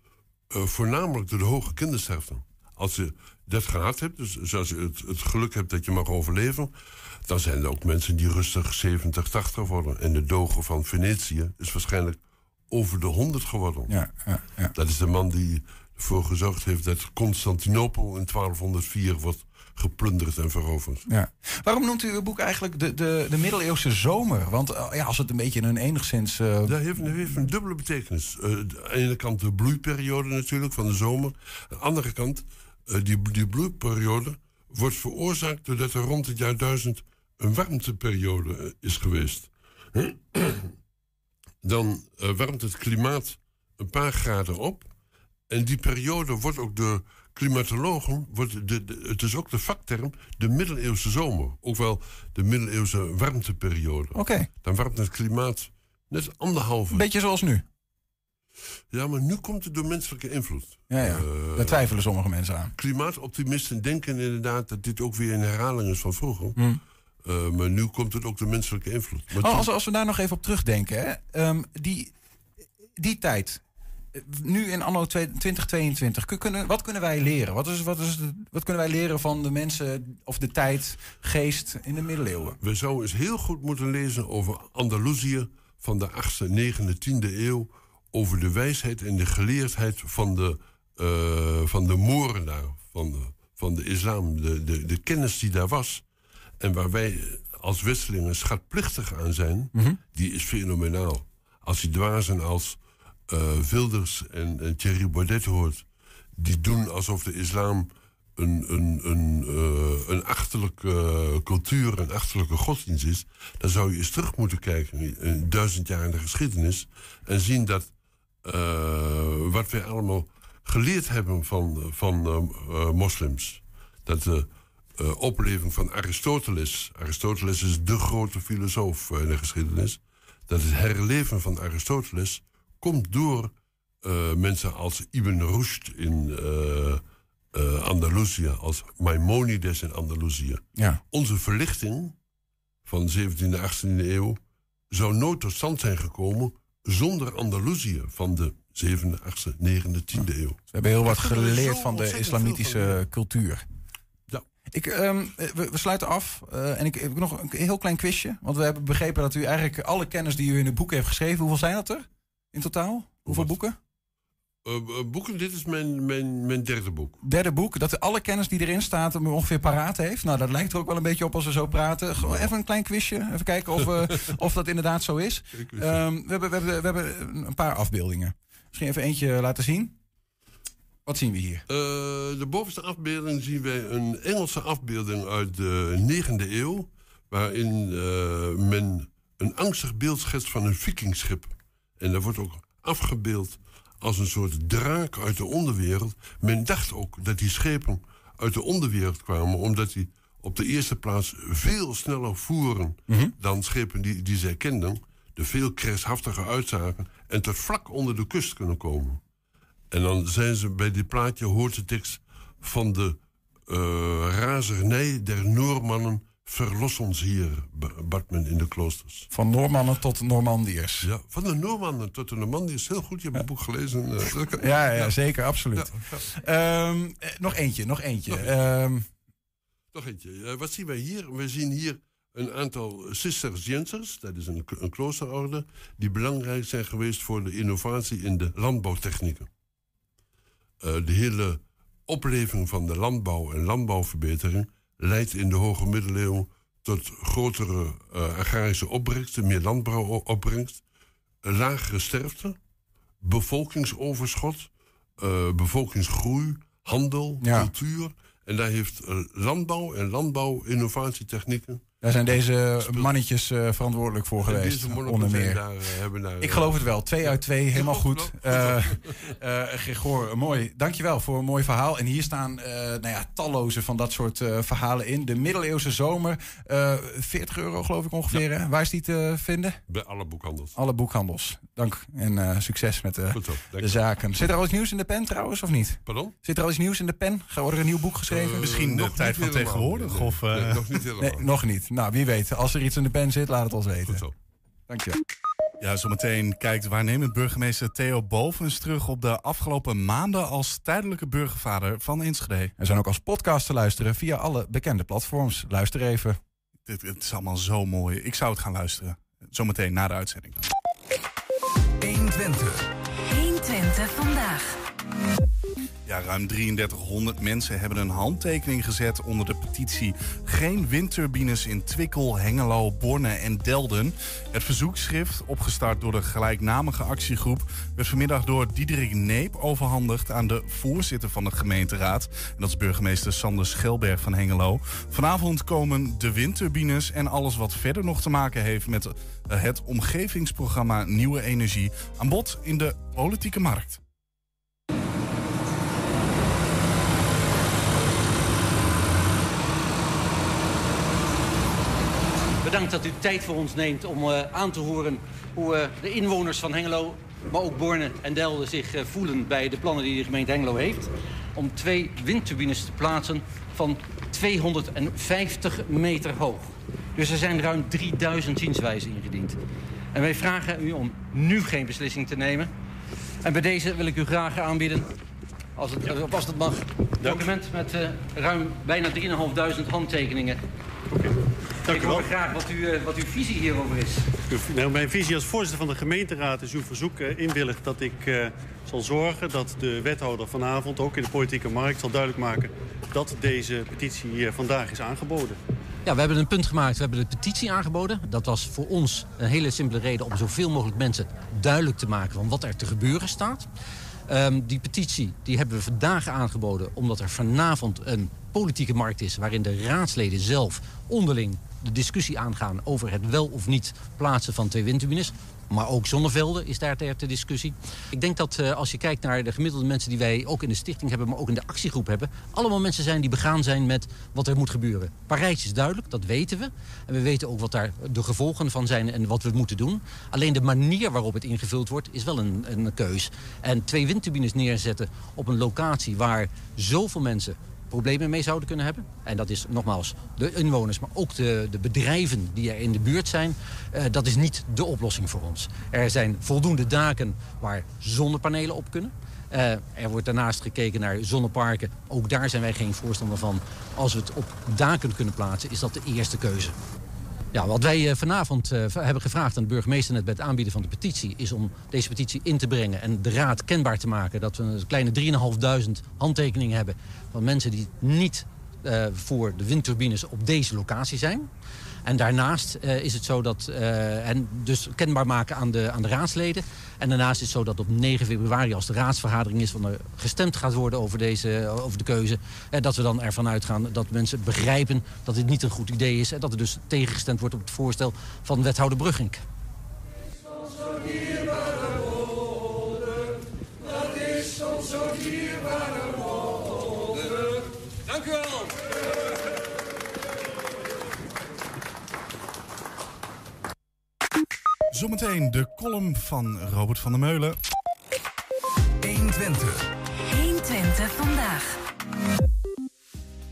eh, voornamelijk door de hoge kindersterfte. Als je dat gehad hebt, dus als je het, het geluk hebt dat je mag overleven... dan zijn er ook mensen die rustig 70, 80 worden. En de doge van Venetië is waarschijnlijk over de 100 geworden. Ja, ja, ja. Dat is de man die ervoor gezorgd heeft dat Constantinopel in 1204 wordt geplunderd en veroverd. Ja. Waarom noemt u uw boek eigenlijk de, de, de middeleeuwse zomer? Want eh, ja, als het een beetje een enigszins... eh, Dat heeft, dat heeft een dubbele betekenis. Eh, aan de ene kant de bloeiperiode natuurlijk van de zomer. Aan de andere kant, die, die bloeiperiode wordt veroorzaakt doordat er rond het jaar 1000 een warmteperiode eh, is geweest. <clears throat> Dan eh, warmt het klimaat een paar graden op. En die periode wordt ook door klimatologen, wordt de, de- het is ook de vakterm, de middeleeuwse zomer. Ook wel de middeleeuwse warmteperiode. Oké. Dan warmt het klimaat net anderhalve. Beetje zoals nu. Ja, maar nu komt het door menselijke invloed. Ja, ja. Eh, Daar twijfelen sommige mensen aan. Klimaatoptimisten denken inderdaad dat dit ook weer een herhaling is van vroeger. Eh, maar nu komt het ook door menselijke invloed. Maar Oh, als, als we daar nog even op terugdenken. Hè? Ehm, die, die tijd. Nu in anno 2022. kun- Kunnen, wat kunnen wij leren? Wat, is, wat, is de- wat kunnen wij leren van de mensen of de tijd, geest in de middeleeuwen? We zouden eens heel goed moeten lezen over Andalusië van de 8e, 9e, 10e eeuw. Over de wijsheid en de geleerdheid van de, eh van de Moren daar, van de, van de islam. De, de, de kennis die daar was. En waar wij als Westelingen schatplichtig aan zijn, die is fenomenaal. Als je dwazen als eh Wilders en, en Thierry Baudet hoort, die doen alsof de islam een, een, een, eh, een achterlijke eh, cultuur, een achterlijke godsdienst is, dan zou je eens terug moeten kijken in duizend jaar in de geschiedenis en zien dat eh, wat wij allemaal geleerd hebben van, van eh, eh, moslims, dat de eh, opleving van Aristoteles, Aristoteles is de grote filosoof eh, in de geschiedenis, dat het herleven van Aristoteles komt door eh, mensen als Ibn Rushd in eh eh, Andalusië, als Maimonides in Andalusië. Ja. Onze verlichting van de 17e, 18e eeuw zou nooit tot stand zijn gekomen zonder Andalusië van de 7e, 8e, 9e, 10e eeuw. We hebben heel wat geleerd van de islamitische cultuur. Ja. Ik, ehm, we, we sluiten af. eh, en ik heb nog een heel klein quizje. Want we hebben begrepen dat u eigenlijk alle kennis die u in het boek heeft geschreven... hoeveel zijn dat er in totaal? Hoeveel boeken? Eh, eh, boeken, dit is mijn, mijn, mijn derde boek. Derde boek, dat alle kennis die erin staat... hem ongeveer paraat heeft. Nou, dat lijkt er ook wel een beetje op als we zo praten. Gewoon even een klein quizje. Even kijken of, eh, <laughs> of dat inderdaad zo is. Ehm, we, hebben, we, hebben, we hebben een paar afbeeldingen. Misschien even eentje laten zien. Wat zien we hier? De bovenste afbeelding zien wij een Engelse afbeelding uit de 9e eeuw. Waarin men een angstig beeld schetst van een vikingschip. En dat wordt ook afgebeeld als een soort draak uit de onderwereld. Men dacht ook dat die schepen uit de onderwereld kwamen, omdat die op de eerste plaats veel sneller voeren dan schepen die, die zij kenden. Er veel krijgshaftiger uitzagen en tot vlak onder de kust kunnen komen. En dan zijn ze bij dit plaatje, hoort de tekst van de eh, razernij der Noormannen. Verlos ons hier, b- bad men in de kloosters. Van Noormannen tot Normandiërs. Ja, van de Noormannen tot de Normandiërs. Heel goed, je hebt het boek gelezen. eh, Ja, ja, zeker, absoluut. Ja. Ehm, eh, nog eentje, nog eentje. Ehm, Nog eentje. Eh, wat zien wij hier? We zien hier een aantal Cisterciënsers, dat is een, een kloosterorde, die belangrijk zijn geweest voor de innovatie in de landbouwtechnieken. De hele opleving van de landbouw en landbouwverbetering leidt in de hoge middeleeuwen tot grotere eh, agrarische opbrengsten, meer landbouwopbrengst. lagere sterfte, bevolkingsoverschot, eh, bevolkingsgroei, handel, Ja. cultuur. En daar heeft eh, landbouw en landbouw-innovatietechnieken. Daar zijn deze mannetjes eh, verantwoordelijk voor geweest, onder meer. Daar, eh, daar, Ik eh, geloof het wel. Twee uit twee, helemaal goed. Eh eh, Gregor, mooi. Dankjewel voor een mooi verhaal. En hier staan eh, nou ja, talloze van dat soort eh, verhalen in. De middeleeuwse zomer, eh 40 euro geloof ik ongeveer. Hè? Waar is die te vinden? Bij alle boekhandels. Alle boekhandels. Dank en eh, succes met de, zaken. Zit er al iets nieuws in de pen trouwens, of niet? Pardon? Zit er al iets nieuws in de pen? Gaat er een nieuw boek geschreven? Eh, Misschien de nog tijd van helemaal. tegenwoordig, Nee, of, nee, eh, nog niet helemaal. Nee, nog niet. Nou, wie weet. Als er iets in de pen zit, laat het ons weten. Goed zo. Dankjewel. Ja, zometeen kijkt waarnemend burgemeester Theo Bovens terug op de afgelopen maanden als tijdelijke burgervader van Enschede. Er zijn ook als podcast te luisteren via alle bekende platforms. Luister even. Dit, het is allemaal zo mooi. Ik zou het gaan luisteren. Zometeen na de uitzending. 120. 120 vandaag. Ja, ruim 3300 mensen hebben een handtekening gezet onder de petitie Geen windturbines in Twickel, Hengelo, Borne en Delden. Het verzoekschrift, opgestart door de gelijknamige actiegroep, werd vanmiddag door Diederik Neep overhandigd aan de voorzitter van de gemeenteraad. En dat is burgemeester Sander Schelberg van Hengelo. Vanavond komen de windturbines en alles wat verder nog te maken heeft met eh, het omgevingsprogramma Nieuwe Energie aan bod in de politieke markt. Bedankt dat u tijd voor ons neemt om eh, aan te horen hoe eh, de inwoners van Hengelo, maar ook Borne en Delden zich eh, voelen bij de plannen die de gemeente Hengelo heeft. Om twee windturbines te plaatsen van 250 meter hoog. Dus er zijn ruim 3000 zienswijzen ingediend. En wij vragen u om nu geen beslissing te nemen. En bij deze wil ik u graag aanbieden, als het, als het mag, document met ruim bijna 3.500 handtekeningen. Ik hoor graag wat, u, eh, wat uw visie hierover is. Nou, mijn visie als voorzitter van de gemeenteraad is uw verzoek eh, inwilligd dat ik eh, zal zorgen dat de wethouder vanavond ook in de politieke markt zal duidelijk maken dat deze petitie eh, vandaag is aangeboden. Ja, we hebben een punt gemaakt. We hebben de petitie aangeboden. Dat was voor ons een hele simpele reden om zoveel mogelijk mensen duidelijk te maken van wat er te gebeuren staat. Ehm, die petitie die hebben we vandaag aangeboden omdat er vanavond een politieke markt is waarin de raadsleden zelf onderling de discussie aangaan over het wel of niet plaatsen van twee windturbines. Maar ook zonnevelden is daar ter, ter discussie. Ik denk dat eh, als je kijkt naar de gemiddelde mensen die wij ook in de stichting hebben, maar ook in de actiegroep hebben, allemaal mensen zijn die begaan zijn met wat er moet gebeuren. Parijs is duidelijk, dat weten we. En we weten ook wat daar de gevolgen van zijn en wat we moeten doen. Alleen de manier waarop het ingevuld wordt is wel een, een keus. En twee windturbines neerzetten op een locatie waar zoveel mensen problemen mee zouden kunnen hebben. En dat is nogmaals de inwoners, maar ook de, de bedrijven die er in de buurt zijn. eh, dat is niet de oplossing voor ons. Er zijn voldoende daken waar zonnepanelen op kunnen. Eh, er wordt daarnaast gekeken naar zonneparken. Ook daar zijn wij geen voorstander van. Als we het op daken kunnen plaatsen, is dat de eerste keuze. Ja, wat wij eh, vanavond eh, hebben gevraagd aan de burgemeester net bij het aanbieden van de petitie... is om deze petitie in te brengen en de raad kenbaar te maken... dat we een kleine 3.500 handtekeningen hebben van mensen die niet eh, voor de windturbines op deze locatie zijn. En daarnaast eh, is het zo dat, eh, en dus kenbaar maken aan de, aan de raadsleden. En daarnaast is het zo dat op 9 februari, als de raadsvergadering is, van er gestemd gaat worden over, deze, over de keuze. Eh, dat we dan ervan uitgaan dat mensen begrijpen dat dit niet een goed idee is. En dat er dus tegengestemd wordt op het voorstel van wethouder woorden. Dank u wel. Zometeen de column van Robert van der Meulen. 120. 120 vandaag.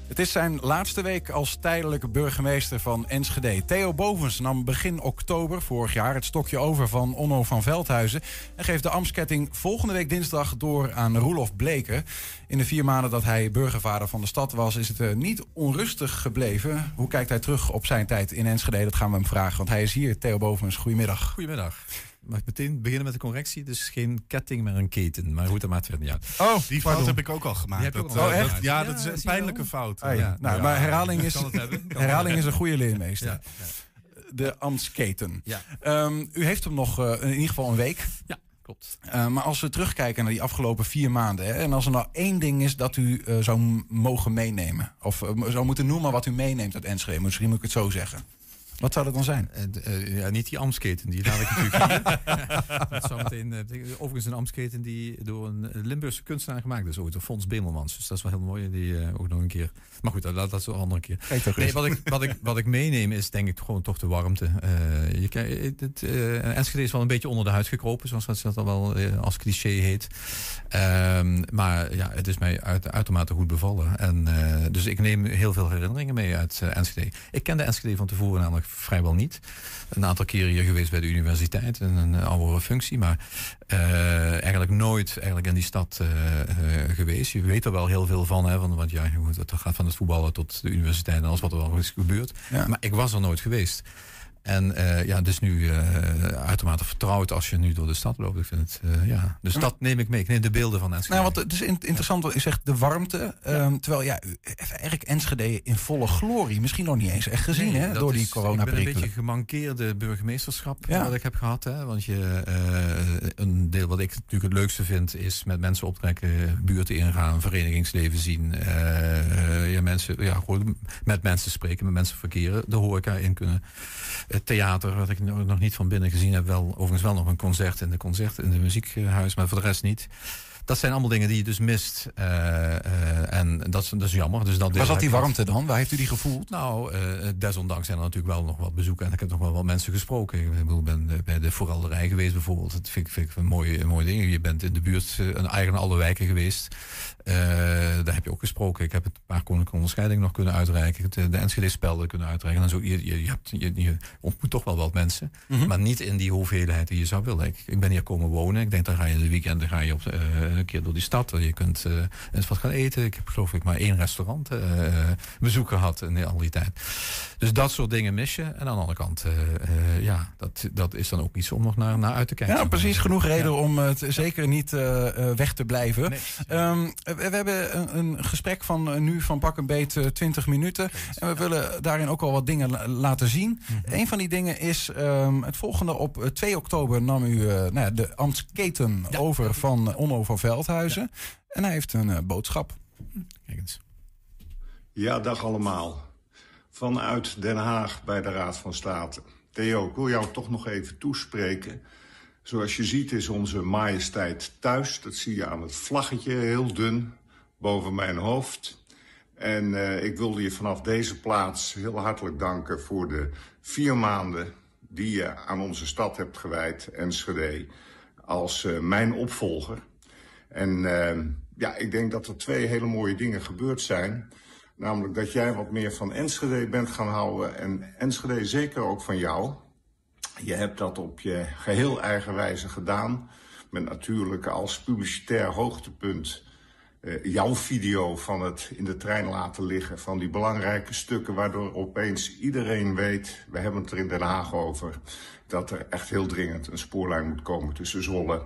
Het is zijn laatste week als tijdelijke burgemeester van Enschede. Theo Bovens nam begin oktober vorig jaar het stokje over van Onno van Veldhuizen... en geeft de ambtsketting volgende week dinsdag door aan Roelof Bleken. In de vier maanden dat hij burgervader van de stad was... is het eh, niet onrustig gebleven. Hoe kijkt hij terug op zijn tijd in Enschede? Dat gaan we hem vragen, want hij is hier. Theo Bovens, goedemiddag. Goedemiddag. Mag meteen beginnen met de correctie? Dus geen ketting, maar een keten. Maar goed, dat maakt verder niet uit. Oh, die fout heb ik ook al gemaakt. Ook Dat, al eh, dat- ja, dat is een pijnlijke fout. Ah, ja. Nou, maar herhaling is, <laughs> herhaling is een goede leermeester. Ja, de ambtsketen. Ja. Ehm, u heeft hem nog eh, in ieder geval een week. Ja, klopt. Eh, maar als we terugkijken naar die afgelopen vier maanden... Hè, en als er nou één ding is dat u eh, zou mogen meenemen... of zou moeten noemen wat u meeneemt uit Enschede... misschien moet ik het zo zeggen. Wat zou dat dan zijn? ja, niet die ambtsketen, die laat ik natuurlijk <laughs> niet. dat zou meteen, eh, overigens een ambtsketen die door een Limburgse kunstenaar gemaakt is ooit, door Fons Bemelmans. Dus dat is wel heel mooi, die eh, ook nog een keer. Maar goed, dat, dat is een andere keer. Nee, wat ik, wat, ik, wat ik meeneem is denk ik gewoon toch de warmte. Eh, je, kijkt, het, eh, Enschede is wel een beetje onder de huid gekropen, zoals dat, dat al wel eh, als cliché heet. Ehm, maar ja, het is mij uit, uitermate goed bevallen. En, eh, dus ik neem heel veel herinneringen mee uit eh, Enschede. Ik kende Enschede van tevoren namelijk vrijwel niet. Een aantal keren hier geweest bij de universiteit in een oudere functie. Maar eh, eigenlijk nooit eigenlijk in die stad eh, eh, geweest. Je weet er wel heel veel van. Hè, van want ja, goed, het gaat van het voetballen tot de universiteit en alles wat er wel is gebeurd. Ja. Maar ik was er nooit geweest. En eh, ja, dus nu eh, uitermate vertrouwd als je nu door de stad loopt. Ik vind het, eh, ja. Dus Ja. dat neem ik mee. Ik neem de beelden van Enschede. Nou, want het is in- interessant u zegt, de warmte. ehm, terwijl ja, eigenlijk Enschede in volle glorie misschien nog niet eens echt gezien Nee, hè, door die is- Ik ben een beetje gemankeerde burgemeesterschap Ja. wat ik heb gehad. Hè? Want je, een deel wat ik natuurlijk het leukste vind... is met mensen optrekken, buurten ingaan, verenigingsleven zien. ja, mensen, ja, gewoon met mensen spreken, met mensen verkeren. De horeca in kunnen. Het theater, wat ik nog niet van binnen gezien heb. Wel, overigens wel nog een concert in de concert, in de muziekhuis. Maar voor de rest niet. Dat zijn allemaal dingen die je dus mist. eh, eh, en dat is, dat is jammer. Dus dat Waar zat die warmte dan? Waar heeft u die gevoeld? Nou, eh, desondanks zijn er natuurlijk wel nog wat bezoeken. En ik heb nog wel wat mensen gesproken. Ik bedoel, ben bij de Forelderij geweest bijvoorbeeld. Dat vind ik, vind ik een mooie, een mooie ding. Je bent in de buurt, een eigen alle wijken geweest. Daar heb je ook gesproken. Ik heb het paar koninklijke onderscheidingen nog kunnen uitreiken. Eh, De Enschede-spelden kunnen uitreiken. En zo, je, je, je, hebt, je, je ontmoet toch wel wat mensen. Mhm. Maar niet in die hoeveelheid die je zou willen. Ik, ik ben hier komen wonen. Ik denk, dan ga je de weekenden ga je op, een keer door die stad. Je kunt eh, eens wat gaan eten. Ik heb geloof ik maar één restaurant eh, bezoek gehad in al die tijd. Dus dat soort dingen mis je. En aan de andere kant, eh, eh, ja, dat, dat is dan ook iets om nog naar, naar uit te kijken. Ja, precies. Genoeg reden om het zeker niet eh, eh, weg te blijven. Ehm, we, we hebben een, een gesprek van eh, nu van pak een beet eh, 20 minuten. En we willen daarin ook al wat dingen la- laten zien. Een van die dingen is ehm, het volgende. Op eh, 2 oktober nam u eh, nou ja, de ambtsketen over van eh, Onno van Veldhuizen. En hij heeft een eh, boodschap. Kijk eens. Ja, dag allemaal. Vanuit Den Haag bij de Raad van State. Theo, ik wil jou toch nog even toespreken. Zoals je ziet is onze majesteit thuis. Dat zie je aan het vlaggetje, heel dun, boven mijn hoofd. En eh, ik wilde je vanaf deze plaats heel hartelijk danken voor de vier maanden die je aan onze stad hebt gewijd, Enschede, als eh, mijn opvolger. En eh, ja, ik denk dat er twee hele mooie dingen gebeurd zijn. Namelijk dat jij wat meer van Enschede bent gaan houden en Enschede zeker ook van jou. Je hebt dat op je geheel eigen wijze gedaan. Met natuurlijk als publicitair hoogtepunt eh, jouw video van het in de trein laten liggen. Van die belangrijke stukken waardoor opeens iedereen weet, we hebben het er in Den Haag over, dat er echt heel dringend een spoorlijn moet komen tussen Zwolle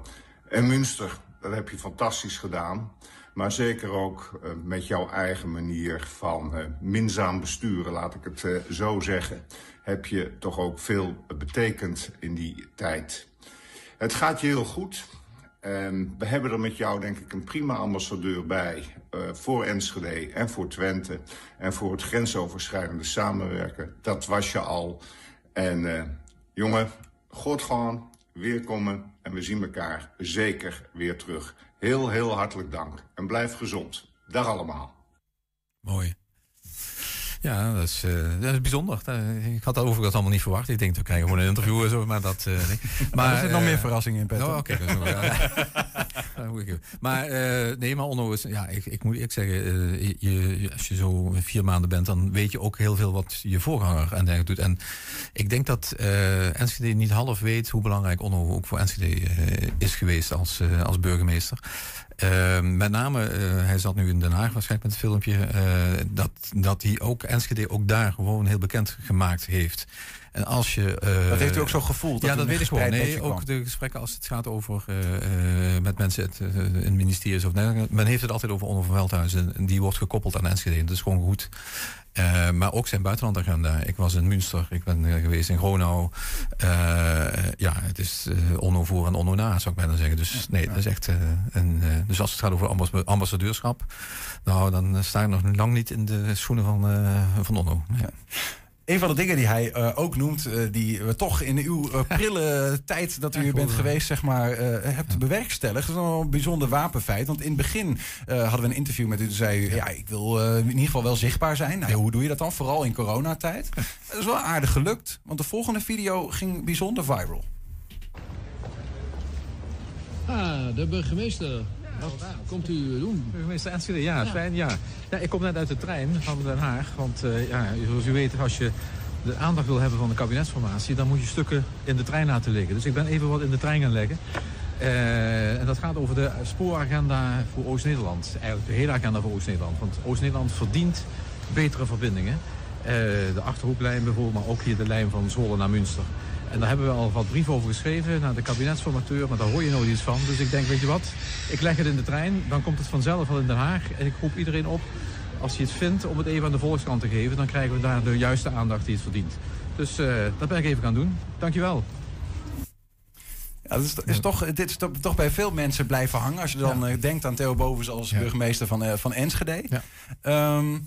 en Münster. Dat heb je fantastisch gedaan. Maar zeker ook eh, met jouw eigen manier van eh, minzaam besturen, laat ik het eh, zo zeggen, heb je toch ook veel betekend in die tijd. Het gaat je heel goed. We hebben er met jou denk ik een prima ambassadeur bij voor Enschede en voor Twente. En voor het grensoverschrijdende samenwerken. Dat was je al. En jongen, God gewoon, weer komen. En we zien elkaar zeker weer terug. Heel, heel hartelijk dank. En blijf gezond. Dag allemaal. Mooi. Ja, dat is, eh, dat is bijzonder. Dat- Ik had dat overigens allemaal niet verwacht. Ik denk, we krijgen gewoon een interview en zo, maar dat... eh, nee. <laughs> Maar er zit nog eh, meer verrassingen in, Peter. Oh, oké. <laughs> ik- maar eh, nee, maar Onno is... Ja, ik, ik moet eerlijk zeggen, eh, je, als je zo vier maanden bent... dan weet je ook heel veel wat je voorganger en dergelijke doet. En ik denk dat eh Enschede niet half weet... hoe belangrijk Onno ook voor Enschede eh, is geweest als, eh, als burgemeester. Eh, met name, eh, hij zat nu in Den Haag waarschijnlijk met het filmpje... eh, dat, dat hij ook Enschede ook daar gewoon heel bekend gemaakt heeft. En als je, eh, Dat heeft u ook zo gevoeld, ja, dat weet ik gewoon. gespreid Nee, ook kwam. de gesprekken als het gaat over eh, eh, met mensen het, in het ministerie of. Men heeft het altijd over Onno van Veldhuizen. En die wordt gekoppeld aan Enschede. Dat is gewoon goed. Maar ook zijn buitenlandagenda. Ik was in Münster, ik ben geweest in Gronau. Ja, het is onno voor en onno na, zou ik bijna zeggen. Dus nee, dat is echt een. dus als het gaat over ambas- ambassadeurschap, nou, dan sta ik nog lang niet in de schoenen van, van onno. Ja. Een van de dingen die hij eh, ook noemt, eh, die we toch in uw eh, <laughs> prille tijd dat u hier bent geweest, zeg maar, eh, hebt bewerkstelligd. Dat is wel een bijzonder wapenfeit. Want in het begin eh, hadden we een interview met u. Toen zei u, ja, ik wil eh, in ieder geval wel zichtbaar zijn. Nou, ja, hoe doe je dat dan? Vooral in coronatijd. Dat is wel aardig gelukt, want de volgende video ging bijzonder viral. Ah, de burgemeester. Wat komt u doen? Burgemeester Enschede, ja, fijn, ja. ja. Ik kom net uit de trein van Den Haag. Want eh, ja, zoals u weet, als je de aandacht wil hebben van de kabinetsformatie... dan moet je stukken in de trein laten liggen. Dus ik ben even wat in de trein gaan leggen. Eh, en dat gaat over de spooragenda voor Oost-Nederland. Eigenlijk de hele agenda voor Oost-Nederland. Want Oost-Nederland verdient betere verbindingen. Eh, de Achterhoeklijn bijvoorbeeld, maar ook hier de lijn van Zwolle naar Münster. En daar hebben we al wat brieven over geschreven naar de kabinetsformateur, maar daar hoor je nooit iets van. Dus ik denk, weet je wat, ik leg het in de trein, dan komt het vanzelf wel in Den Haag. En ik roep iedereen op, als je het vindt, om het even aan de Volkskrant te geven. Dan krijgen we daar de juiste aandacht die het verdient. Dus eh, dat ben ik even gaan doen. Dankjewel. Ja, dat is, is toch, dit is toch, toch bij veel mensen blijven hangen. Als je dan eh, denkt aan Theo Bovens als burgemeester van, eh, van Enschede. Ehm, eh,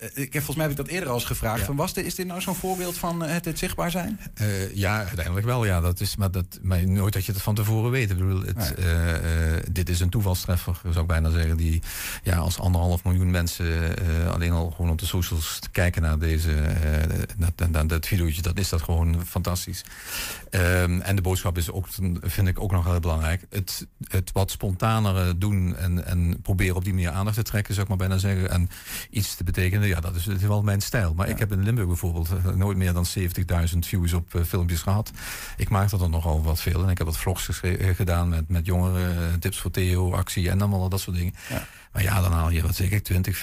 ik heb, volgens mij heb ik dat eerder al eens gevraagd. Van, was dit, is dit nou zo'n voorbeeld van eh, het, het zichtbaar zijn? Eh, ja, uiteindelijk wel. Ja, dat is, maar, dat, maar nooit dat je het van tevoren weet. Ik bedoel, het, eh, eh, dit is een toevalstreffer, zou ik bijna zeggen. Die ja, als anderhalf miljoen mensen eh, alleen al gewoon op de socials kijken naar deze eh, naar, naar dat videootje. Dat is dat gewoon fantastisch. Ehm, en de boodschap is ook, vind ik ook nog heel belangrijk. Het, het wat spontanere doen en, en proberen op die manier aandacht te trekken, zou ik maar bijna zeggen. En iets te betekenen, ja, dat is, dat is wel mijn stijl. Maar ik heb in Limburg bijvoorbeeld eh, nooit meer dan 70.000 views op eh, filmpjes gehad. Ik maak dat er nogal wat veel. En ik heb wat vlogs eh, gedaan met, met jongeren, tips voor Theo, actie en allemaal dat soort dingen. Maar ja, dan haal je, wat zeg ik, 20,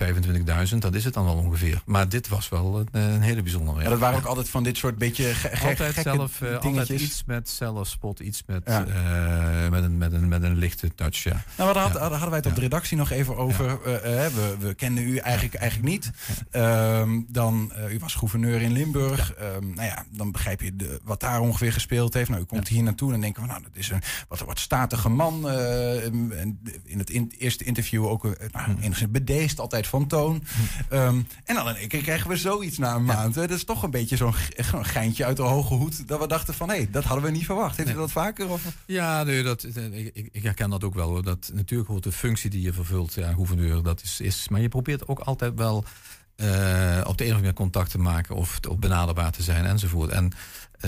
25.000, dat is het dan wel ongeveer. Maar dit was wel een, een hele bijzondere. Ja, dat waren ook altijd van dit soort beetje ge- altijd gekke zelf, eh, altijd iets met zelfspot, iets met, Ja. eh, met, een, met, een, met een lichte touch, ja. Nou, hadden, Ja. hadden wij het op de redactie nog even over. eh, eh, we, we kenden u eigenlijk, eigenlijk niet. Ehm, dan, eh, u was gouverneur in Limburg. Ehm, nou ja, dan begrijp je de, wat daar ongeveer gespeeld heeft. Nou, u komt hier naartoe en denken we, nou, dat is een wat, wat statige man. eh, in het in- eerste interview ook eh, nou, enigszins bedeesd, altijd van toon. Ehm, en dan in één keer krijgen we zoiets na een maand. Dat is toch een beetje zo'n ge- zo'n geintje uit de hoge hoed. Dat we dachten van, hé, dat hadden we niet verwacht. Heeft u dat vaker? Of? Ja, nee, dat, eh, ik, ik- herken dat ook wel. Hoor. Dat, natuurlijk hoort de functie die je vervult, ja, gouverneur, dat is, is... Maar je probeert ook altijd wel eh, op de een of andere manier contact te maken... of, of benaderbaar te zijn enzovoort. En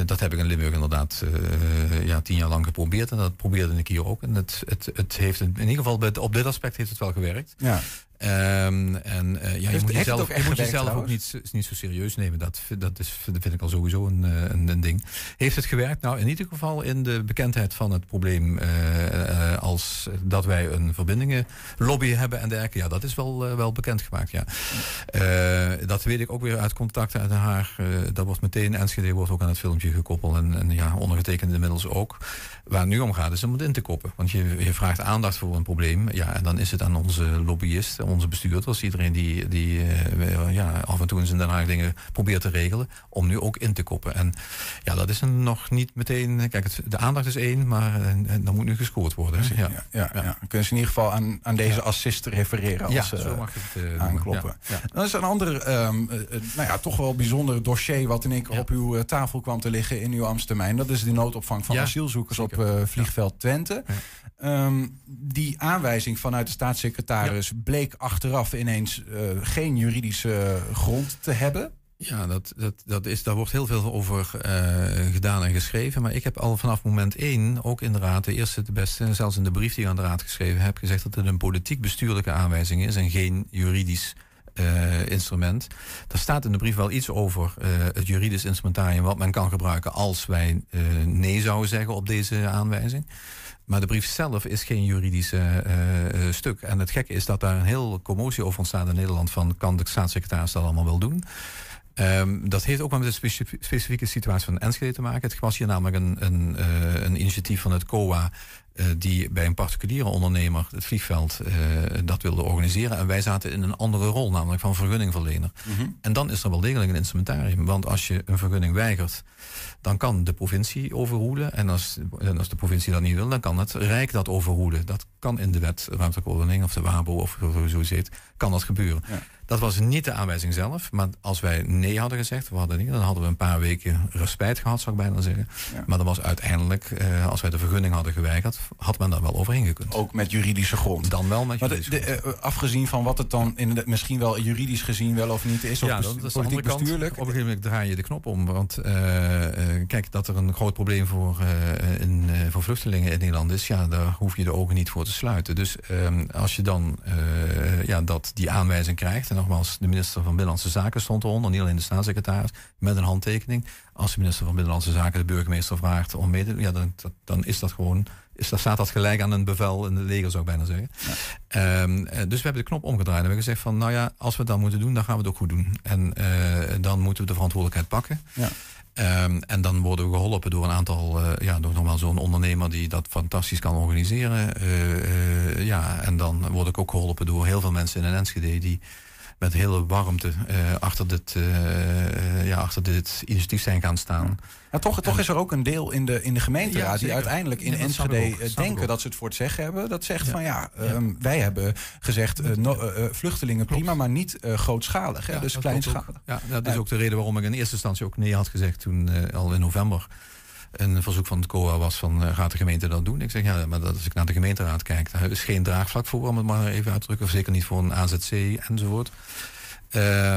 dat heb ik in Limburg inderdaad eh, ja, tien jaar lang geprobeerd. En dat probeerde ik hier ook. En het, het, het heeft in ieder geval bij- op dit aspect heeft het wel gewerkt. Ja. Ehm, en eh, ja, je Heeft- moet jezelf, ook je moet ook niet, niet zo serieus nemen. Dat, vind- dat, is, dat vind ik al sowieso een, eh, een, een ding. Heeft het gewerkt? Nou, in ieder geval in de bekendheid van het probleem... eh, eh, als dat wij een verbindingenlobby hebben en dergelijke. Ja, dat is wel, eh, wel bekendgemaakt, ja. Eh, dat weet ik ook weer uit contacten uit Den Haag. Eh, dat wordt meteen, Enschede wordt ook aan het gekoppeld. En, en ja, ondergetekend inmiddels ook. Waar het nu om gaat is om het in te koppen. Want je, je vraagt aandacht voor een probleem. Ja, en dan is het aan onze lobbyisten, onze bestuurders... iedereen die, die eh, ja, af en toe in Den Haag dingen probeert te regelen... om nu ook in te koppen. En ja, dat is een nog niet meteen... Kijk, het, de aandacht is één, maar eh, dan moet nu gescoord worden. Ja, Ja, ja, ja. Kunnen ze in ieder geval aan, aan deze assist refereren als Ja, ze zo mag het, eh, aankloppen. Dan is er een ander, ehm, eh, eh, nou ja, toch wel bijzonder dossier wat in één keer op uw eh, tafel kwam te liggen in uw Amstermijn. Dat is de noodopvang van asielzoekers op eh, vliegveld Twente. Ehm, die aanwijzing vanuit de staatssecretaris bleek achteraf ineens eh, geen juridische grond te hebben. Ja, dat, dat, dat is, daar wordt heel veel over eh, gedaan en geschreven. Maar ik heb al vanaf moment één, ook in de raad, de eerste, de beste, en zelfs in de brief die ik aan de raad geschreven heb, gezegd dat het een politiek-bestuurlijke aanwijzing is en geen juridisch instrument. Daar staat in de brief wel iets over eh, het juridisch instrumentarium wat men kan gebruiken als wij eh, nee zouden zeggen op deze aanwijzing. Maar de brief zelf is geen juridische eh, eh, stuk. En het gekke is dat daar een heel commotie over ontstaat in Nederland van kan de staatssecretaris dat allemaal wel doen. Ehm, dat heeft ook wel met de specif- specifieke situatie van Enschede te maken. Het was hier namelijk een, een, eh, een initiatief van het COA. Eh, die bij een particuliere ondernemer het vliegveld eh, dat wilde organiseren. En wij zaten in een andere rol, namelijk van vergunningverlener. Mhm. En dan is er wel degelijk een instrumentarium. Want als je een vergunning weigert, dan kan de provincie overroelen. En als, en als de provincie dat niet wil, dan kan het Rijk dat overroelen. Dat kan in de wet ruimtelijke ordening of de WABO of zo zit, kan dat gebeuren. Dat was niet de aanwijzing zelf. Maar als wij nee hadden gezegd, we hadden niet, dan hadden we een paar weken respijt gehad, zou ik bijna zeggen. Maar dan was uiteindelijk, eh, als wij de vergunning hadden geweigerd, had men daar wel overheen gekund. Ook met juridische grond. Dan wel met Maar de- juridische de, eh, afgezien van wat het dan in de, misschien wel juridisch gezien wel of niet is, of ja, dat is politiek kant. bestuurlijk. Op een gegeven moment draai je de knop om. Want eh, eh, kijk, dat er een groot probleem voor, eh, in, eh, voor vluchtelingen in Nederland is, ja, daar hoef je de ogen niet voor te sluiten. Dus ehm, als je dan eh, ja, dat, die aanwijzing krijgt, en nogmaals, de minister van Binnenlandse Zaken stond eronder, niet alleen de staatssecretaris, met een handtekening. Als de minister van Binnenlandse Zaken de burgemeester vraagt om mee te doen, ja, dan, dat- dan is dat gewoon. Is, dan staat dat gelijk aan een bevel in het leger, zou ik bijna zeggen. Ehm, eh, dus we hebben de knop omgedraaid en we hebben gezegd van, nou ja, als we het dan moeten doen, dan gaan we het ook goed doen. En eh, dan moeten we de verantwoordelijkheid pakken. Ja. Ehm, en dan worden we geholpen door een aantal, eh, ja, door nog wel zo'n ondernemer die dat fantastisch kan organiseren. Eh, eh, ja, en dan word ik ook geholpen door heel veel mensen in een Enschede die met hele warmte eh, achter, dit, eh, ja, achter dit initiatief zijn gaan staan. Maar toch, toch is er ook een deel in de, in de gemeenteraad Ja, die uiteindelijk in Ja, Enschede eh, denken dat ze het voor het zeggen hebben. Dat zegt van ja, ehm, wij hebben gezegd no- vluchtelingen prima, maar niet grootschalig. Hè, Ja, dus kleinschalig. Ja, dat is ook de reden waarom ik in eerste instantie ook nee had gezegd toen al in november een verzoek van het COA was van eh, gaat de gemeente dat doen? Ik zeg ja, maar dat, als ik naar de gemeenteraad kijk, daar is geen draagvlak voor, om het maar even uit te drukken. Of zeker niet voor een AZC enzovoort. Eh,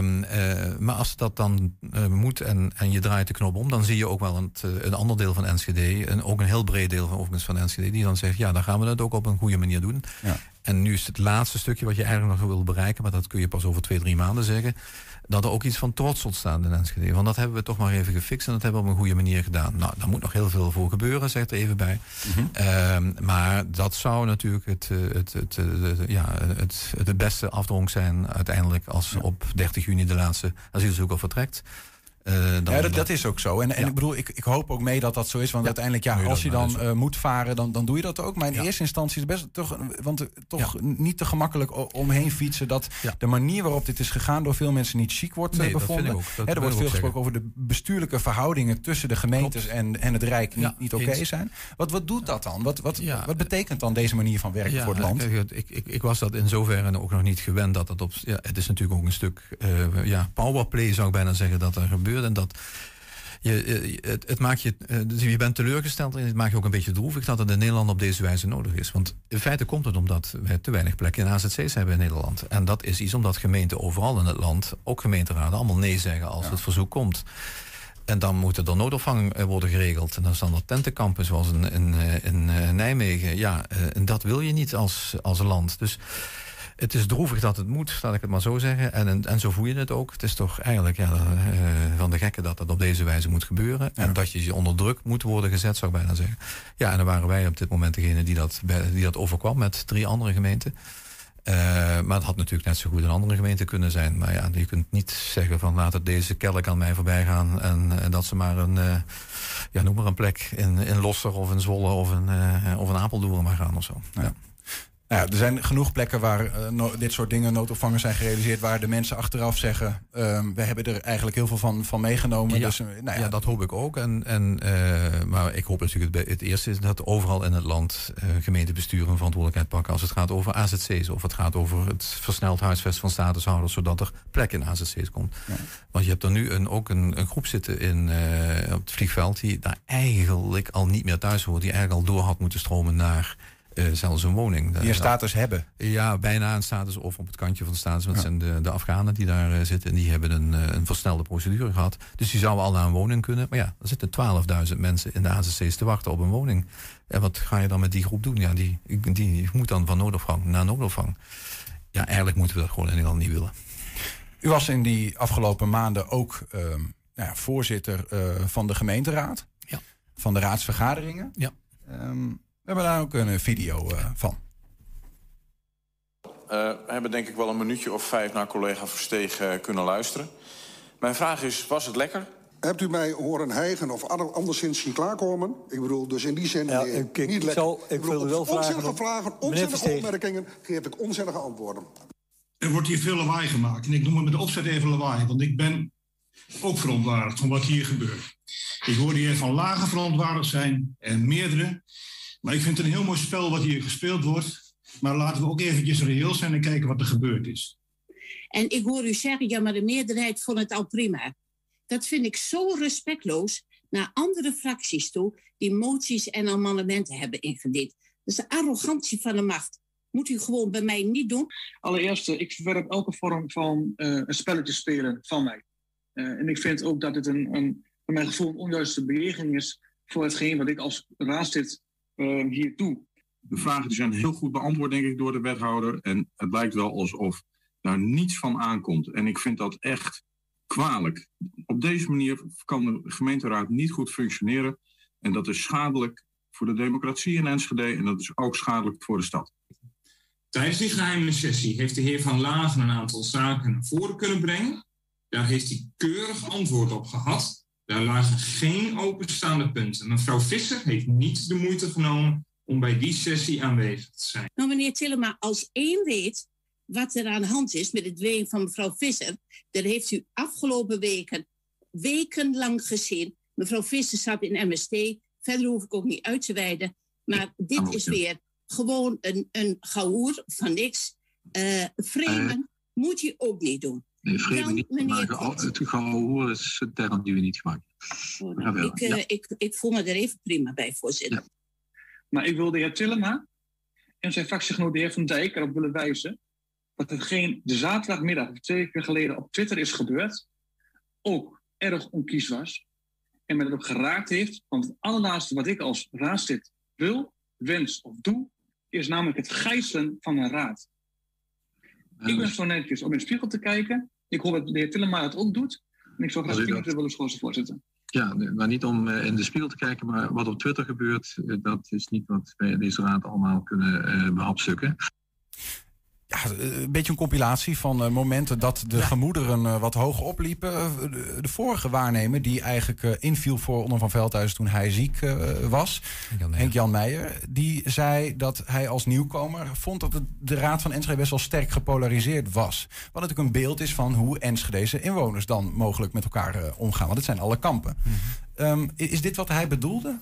maar als dat dan eh, moet en, en je draait de knop om, dan zie je ook wel een, een ander deel van Enschede, en ook een heel breed deel van, overigens van Enschede, die dan zegt, ja, dan gaan we het ook op een goede manier doen. Ja. En nu is het laatste stukje wat je eigenlijk nog wil bereiken, maar dat kun je pas over twee, drie maanden zeggen, dat er ook iets van trots ontstaat in Enschede. Want dat hebben we toch maar even gefixt en dat hebben we op een goede manier gedaan. Nou, daar moet nog heel veel voor gebeuren, zegt er even bij. Ehm, maar dat zou natuurlijk het, eh, het, het, eh, ja, het, het, beste afdronk zijn uiteindelijk als op 30 juni de laatste asielzoeker vertrekt. Eh, dan, ja, dat, dat is ook zo. En, en ik bedoel, ik, ik hoop ook mee dat dat zo is. Want uiteindelijk, ja, als je dat dan eh, moet varen, dan, dan doe je dat ook. Maar in Ja. eerste instantie is het best toch, want, eh, toch niet te gemakkelijk omheen fietsen. Dat de manier waarop dit is gegaan door veel mensen niet chic wordt Nee, dat bevonden. Dat Hè, er wordt veel gesproken over de bestuurlijke verhoudingen tussen de gemeentes en, en het Rijk niet, niet oké zijn. Wat, wat doet dat dan? Wat, wat, wat betekent dan deze manier van werken voor het land? kijk, ik, ik, ik was dat in zoverre ook nog niet gewend dat het op. Ja, het is natuurlijk ook een stuk eh, ja, powerplay, zou ik bijna zeggen, dat er gebeurt. En dat. Je, eh, het, het maakt je, eh, dus je bent teleurgesteld en het maakt je ook een beetje droevig dat het in Nederland op deze wijze nodig is. Want in feite komt het omdat we te weinig plekken in AZC's hebben in Nederland. En dat is iets omdat gemeenten overal in het land, ook gemeenteraden, allemaal nee zeggen als het verzoek komt. En dan moet er dan noodopvang eh, worden geregeld. En dan staan er tentenkampen zoals in, in, in Nijmegen. Ja, en dat wil je niet als, als land. Dus het is droevig dat het moet, laat ik het maar zo zeggen. En, en, en zo voel je het ook. Het is toch eigenlijk ja, eh, van de gekken dat dat op deze wijze moet gebeuren. En dat je je onder druk moet worden gezet, zou ik bijna zeggen. Ja, en dan waren wij op dit moment degene die dat, die dat overkwam met drie andere gemeenten. Eh, maar het had natuurlijk net zo goed een andere gemeente kunnen zijn. Maar ja, je kunt niet zeggen van laat het deze kelk aan mij voorbij gaan. En, en dat ze maar een, eh, ja, noem maar een plek in, in Losser of in Zwolle of in, eh, of in Apeldoorn maar gaan of zo. Ja. Nou ja, er zijn genoeg plekken waar eh, no- dit soort dingen, noodopvangers zijn gerealiseerd, waar de mensen achteraf zeggen, ehm, we hebben er eigenlijk heel veel van, van meegenomen. Ja, Dus, eh, nou ja, ja, dat hoop ik ook. En, en, eh, maar ik hoop natuurlijk het, het eerste is dat overal in het land gemeentebesturen een verantwoordelijkheid pakken als het gaat over AZC's of het gaat over het versneld huisvesten van statushouders, zodat er plek in AZC's komt. Want je hebt er nu een, ook een, een groep zitten in, op het vliegveld die daar eigenlijk al niet meer thuis hoort, die eigenlijk al door had moeten stromen naar zelfs een woning. Die een status hebben. Ja, bijna een status of op het kantje van de status. Want het zijn de, de Afghanen die daar eh, zitten. En die hebben een, eh, een versnelde procedure gehad. Dus die zouden al naar een woning kunnen. Maar ja, er zitten 12.000 mensen in de AZC's te wachten op een woning. En wat ga je dan met die groep doen? Ja, die, die moet dan van noodopvang naar noodopvang. Ja, eigenlijk moeten we dat gewoon in Nederland niet willen. U was in die afgelopen maanden ook ehm, nou ja, voorzitter eh, van de gemeenteraad. Ja. Van de raadsvergaderingen. Ja. Ehm, we hebben daar ook een video eh, van. Eh, we hebben denk ik wel een minuutje of vijf naar collega Versteeg eh, kunnen luisteren. Mijn vraag is, was het lekker? hebt u mij horen hijgen of ander- anderszins zien klaarkomen? Ik bedoel, dus in die zin Ja, eh, ik- ik niet lekker. zal- ik bedoel, wil wel vragen onzinnige vragen, Meneer onzinnige opmerkingen geef ik onzinnige antwoorden. Er wordt hier veel lawaai gemaakt. En ik noem het met de opzet even lawaai. Want ik ben ook verontwaardigd van wat hier gebeurt. Ik hoor hier van lage verontwaardigd zijn. En meerdere. Maar ik vind het een heel mooi spel wat hier gespeeld wordt. Maar laten we ook eventjes reëel zijn en kijken wat er gebeurd is. En ik hoor u zeggen, ja, maar de meerderheid vond het al prima. Dat vind ik zo respectloos naar andere fracties toe die moties en amendementen hebben ingediend. Dat is de arrogantie van de macht. Moet u gewoon bij mij niet doen. Allereerst, eh, ik verwerp elke vorm van eh, een spelletje spelen van mij. Eh, en ik vind ook dat het een, een, voor mijn gevoel een onjuiste beweging is voor hetgeen wat ik als raadslid eh, hier doe. De vragen zijn heel goed beantwoord, denk ik, door de wethouder. En het lijkt wel alsof daar niets van aankomt. En ik vind dat echt kwalijk. Op deze manier kan de gemeenteraad niet goed functioneren. En dat is schadelijk voor de democratie in Enschede. En dat is ook schadelijk voor de stad. Tijdens die geheime sessie heeft de heer Van Lagen een aantal zaken naar voren kunnen brengen. Daar heeft hij keurig antwoord op gehad. Daar lagen geen openstaande punten. Mevrouw Visser heeft niet de moeite genomen om bij die sessie aanwezig te zijn. Nou, meneer Tillema, als één weet wat er aan de hand is met het ween van mevrouw Visser, dat heeft u afgelopen weken wekenlang gezien. Mevrouw Visser zat in MST, verder hoef ik ook niet uit te wijden. Maar dit is weer gewoon een, een van niks. Eh framen moet je ook niet doen. Nee, niet, maar ge- het gehoor is een term die we niet gebruiken. Oh, nou, ik, eh, Ja. ik, ik voel me er even prima bij, voorzitter. Maar ik wil de heer Tillema en zijn fractiegenoot de heer Van Dijk erop willen wijzen dat hetgeen de zaterdagmiddag of twee weken geleden op Twitter is gebeurd, ook erg onkies was. En men het ook geraakt heeft. Want het allerlaatste wat ik als raadslid wil, wens of doe, is namelijk het gijzelen van een raad. Ik ben zo netjes om in de spiegel te kijken. Ik hoop dat de heer Tillema het ook doet. En ik zou graag minuten willen schorsen, voorzitter. Ja, maar niet om eh, in de spiegel te kijken, maar wat op Twitter gebeurt, eh, dat is niet wat wij in deze raad allemaal kunnen eh behapstukken. Ja, eh, een beetje een compilatie van eh, momenten dat de gemoederen eh, wat hoog opliepen. De, de vorige waarnemer die eigenlijk inviel voor Onno van Veldhuis toen hij ziek was, Henk-Jan Meijer, die zei dat hij als nieuwkomer vond dat het, de Raad van Enschede best wel sterk gepolariseerd was. Wat natuurlijk een beeld is van hoe Enschedese inwoners dan mogelijk met elkaar omgaan. Want het zijn alle kampen. Ehm, i- is dit wat hij bedoelde?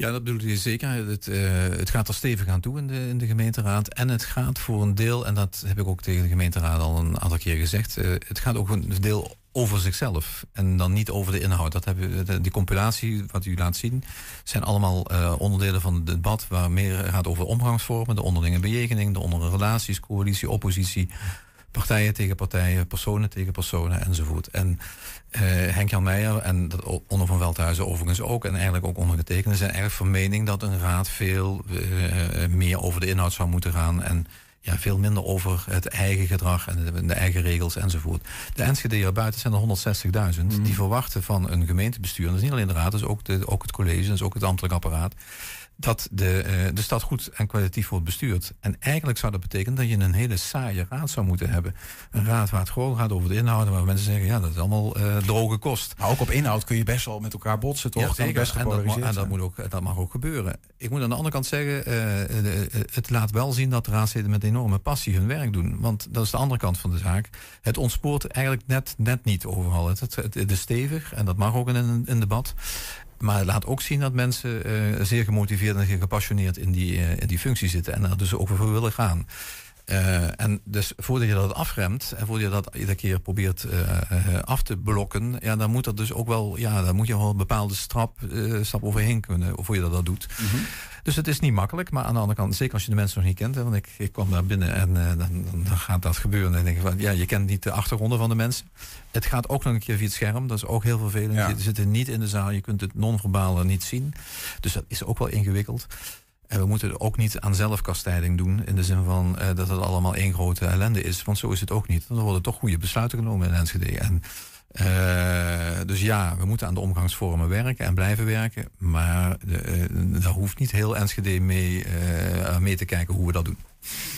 Ja, dat bedoel je zeker. Het, eh, het gaat er stevig aan toe in de, in de gemeenteraad. En het gaat voor een deel, en dat heb ik ook tegen de gemeenteraad al een aantal keer gezegd. eh, het gaat ook een deel over zichzelf. En dan niet over de inhoud. Dat hebben, die compilatie, wat u laat zien, zijn allemaal eh, onderdelen van het debat. Waar meer gaat over omgangsvormen, de onderlinge bejegening, de onderlinge relaties, coalitie, oppositie. Partijen tegen partijen, personen tegen personen enzovoort. En eh, Henk-Jan Meijer en dat Onno van Veldhuizen overigens ook... en eigenlijk ook ondergetekende zijn eigenlijk van mening... dat een raad veel eh, meer over de inhoud zou moeten gaan... en ja, veel minder over het eigen gedrag en de, de eigen regels enzovoort. De Enschede buiten zijn er 160.000. Die verwachten van een gemeentebestuur... en dat is niet alleen de raad, dat is ook, de, ook het college... dat is ook het ambtelijk apparaat dat de, eh, de stad goed en kwalitatief wordt bestuurd. En eigenlijk zou dat betekenen dat je een hele saaie raad zou moeten hebben. Een raad waar het gewoon gaat over de inhoud... waar mensen zeggen, ja, dat is allemaal eh, droge kost. Maar ook op inhoud kun je best wel met elkaar botsen, toch? Ja, Dat zeker. best en, dat, en dat, moet ook, dat mag ook gebeuren. Ik moet aan de andere kant zeggen, eh, eh, eh, het laat wel zien dat de raadsleden met enorme passie hun werk doen. Want dat is de andere kant van de zaak. Het ontspoort eigenlijk net, net niet overal. Het, het, het is stevig en dat mag ook in een, een debat. Maar het laat ook zien dat mensen eh, zeer gemotiveerd en gepassioneerd in die, eh, in die functie zitten. En daar dus ook voor willen gaan. Eh, en dus voordat je dat afremt en voordat je dat iedere keer probeert af te blokken, ja, dan moet er dus ook wel, ja, dan moet je wel een bepaalde stap, eh, stap overheen kunnen voor je dat, dat doet. Dus het is niet makkelijk, maar aan de andere kant, zeker als je de mensen nog niet kent, hè, want ik, ik kwam daar binnen en eh, dan, dan gaat dat gebeuren. En dan denk ik van, ja, je kent niet de achtergronden van de mensen. Het gaat ook nog een keer via het scherm, dat is ook heel vervelend. Je zit niet in de zaal, je kunt het non-verbale niet zien. Dus dat is ook wel ingewikkeld. En we moeten er ook niet aan zelfkastijding doen. In de zin van eh, dat het allemaal één grote ellende is. Want zo is het ook niet. Dan worden toch goede besluiten genomen in Enschede. En, eh, dus ja, we moeten aan de omgangsvormen werken en blijven werken. Maar de, eh, daar hoeft niet heel Enschede mee, eh, mee te kijken hoe we dat doen.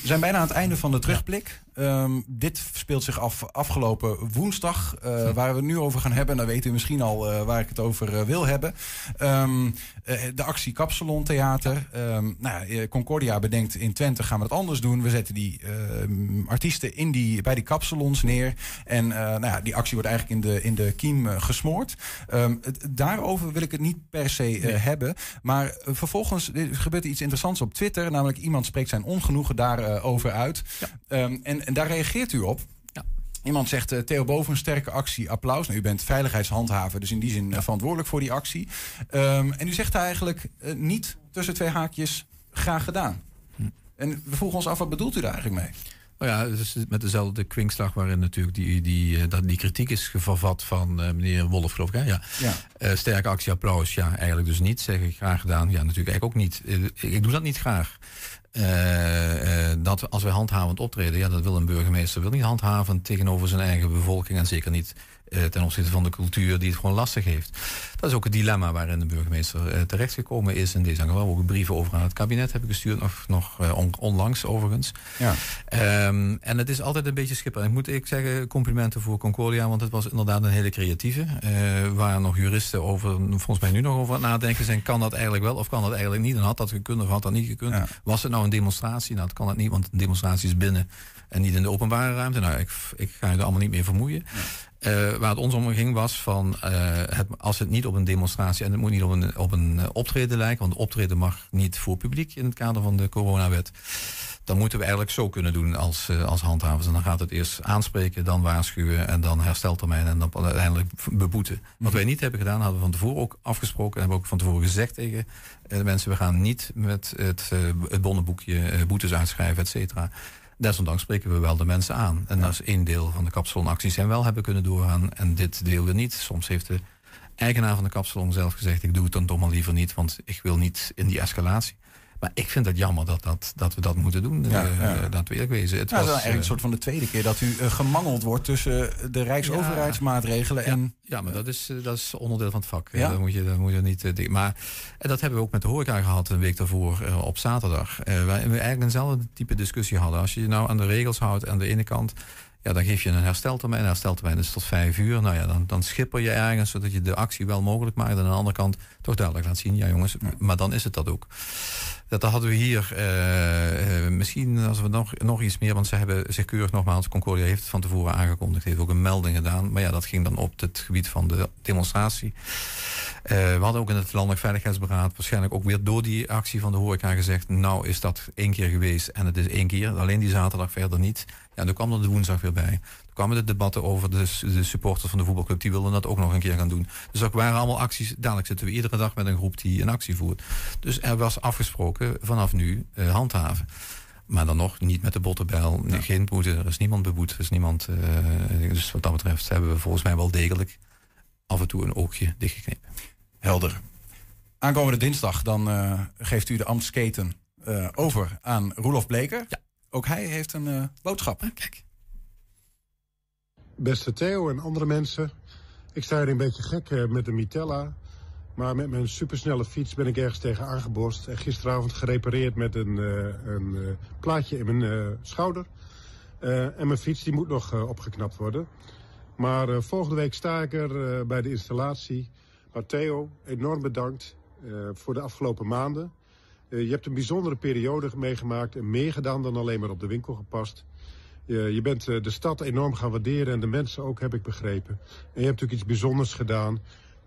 We zijn bijna aan het einde van de terugblik. Ehm, dit speelt zich af afgelopen woensdag, uh, waar we het nu over gaan hebben. En dan weten u misschien al uh, waar ik het over uh, wil hebben. Um, de actie Kapsalon Theater. Um, nou, Concordia bedenkt in Twente gaan we het anders doen. We zetten die artiesten in die, bij die kapsalons neer. En nou ja, die actie wordt eigenlijk in de, in de kiem gesmoord. Het, daarover wil ik het niet per se nee. hebben. Maar vervolgens gebeurt er iets interessants op Twitter. Namelijk iemand spreekt zijn ongenoegen daarover uit. Ja. en en, daar reageert u op. Iemand zegt, uh, Theo Boven, sterke actie, applaus. Nou, u bent veiligheidshandhaver, dus in die zin uh, verantwoordelijk voor die actie. Um, en u zegt eigenlijk uh, niet tussen twee haakjes graag gedaan. Hm. En we vroegen ons af, wat bedoelt u daar eigenlijk mee? Nou ja, dus met dezelfde kwinkslag waarin natuurlijk die, die, dat die kritiek is vervat van meneer Wolf, geloof ik. Hè? Ja. ja. sterke actie, applaus. Ja, eigenlijk dus niet. Zeg ik graag gedaan. Ja, natuurlijk eigenlijk ook niet. ik doe dat niet graag. Uh, uh, dat als we handhavend optreden, ja, dat wil een burgemeester wil niet handhavend tegenover zijn eigen bevolking en zeker niet uh, ten opzichte van de cultuur die het gewoon lastig heeft. Dat is ook het dilemma waarin de burgemeester terechtgekomen is in deze geval. Ook brieven over aan het kabinet hebben gestuurd, nog, nog on, onlangs overigens. Ja. Um, en het is altijd een beetje schipper. Ik moet ik zeggen, complimenten voor Concordia, want het was inderdaad een hele creatieve. waar nog juristen over, volgens mij nu nog over aan het nadenken zijn, kan dat eigenlijk wel of kan dat eigenlijk niet? En had dat gekund of had dat niet gekund? Ja. Was het nou een demonstratie? Nou, dat kan het niet, want een demonstratie is binnen en niet in de openbare ruimte. Nou, ik, ik ga je er allemaal niet meer vermoeien. Uh, waar het ons om ging was van, uh, het, als het niet op een demonstratie... en het moet niet op een, op een uh, optreden lijken... want optreden mag niet voor publiek in het kader van de coronawet... dan moeten we eigenlijk zo kunnen doen als, als handhavers. En dan gaat het eerst aanspreken, dan waarschuwen... en dan hersteltermijn en dan uiteindelijk beboeten. Wat -hmm. wij niet hebben gedaan, hadden we van tevoren ook afgesproken... en hebben we ook van tevoren gezegd tegen de mensen... we gaan niet met het, het bonnenboekje boetes uitschrijven, et cetera desondanks spreken we wel de mensen aan. En ja. dat is één deel van de kapsalonacties zijn wel hebben kunnen doorgaan. En dit deel we niet. Soms heeft de eigenaar van de kapsalon zelf gezegd... ik doe het dan toch maar liever niet, want ik wil niet in die escalatie. Maar ik vind het jammer dat, dat, dat we dat moeten doen. Ja, uh, ja. Dat wezen. Het ja, was, dat is eigenlijk een soort van de tweede keer dat u uh, gemangeld wordt tussen de Rijksoverheidsmaatregelen en. Ja, maar dat is, dat is onderdeel van het vak. Ja? Dat moet je, dat moet je niet. Maar en dat hebben we ook met de horeca gehad een week daarvoor op zaterdag. waar we eigenlijk eenzelfde type discussie hadden. Als je je nou aan de regels houdt aan de ene kant. Ja, dan geef je een hersteltermijn. Een hersteltermijn is tot vijf uur. Nou ja, dan, dan schipper je ergens zodat je de actie wel mogelijk maakt. En aan de andere kant toch duidelijk laat zien. Ja, jongens, maar dan is het dat ook. Dat hadden we hier uh, uh, misschien als we nog, nog iets meer, want ze hebben zich keurig nogmaals, Concordia heeft het van tevoren aangekondigd, heeft ook een melding gedaan. Maar ja, dat ging dan op het gebied van de demonstratie. Uh, we hadden ook in het Landelijk Veiligheidsberaad waarschijnlijk ook weer door die actie van de horeca gezegd, nou is dat één keer geweest en het is één keer, alleen die zaterdag verder niet. Ja, toen kwam er de woensdag weer bij. Toen kwamen de debatten over de, de supporters van de voetbalclub, die wilden dat ook nog een keer gaan doen. Dus dat waren allemaal acties. Dadelijk zitten we iedere dag met een groep die een actie voert. Dus er was afgesproken vanaf nu uh, handhaven. Maar dan nog niet met de bottenbijl. Ja. Geen boete, er is niemand beboet. Er is niemand, uh, dus wat dat betreft hebben we volgens mij wel degelijk af en toe een oogje dichtgeknepen. Helder. Aankomende dinsdag dan uh, geeft u de ambtsketen uh, over aan Roelof Bleker. Ja. Ook hij heeft een uh, boodschap. Ah, kijk. Beste Theo en andere mensen. Ik sta hier een beetje gek uh, met de Mitella. Maar met mijn supersnelle fiets ben ik ergens tegen aangebost. En gisteravond gerepareerd met een, uh, een uh, plaatje in mijn schouder. en mijn fiets die moet nog opgeknapt worden. Maar volgende week sta ik er bij de installatie. Maar Theo, enorm bedankt voor de afgelopen maanden. Je hebt een bijzondere periode meegemaakt en meer gedaan dan alleen maar op de winkel gepast. Je, je bent de stad enorm gaan waarderen en de mensen ook, heb ik begrepen. En je hebt natuurlijk iets bijzonders gedaan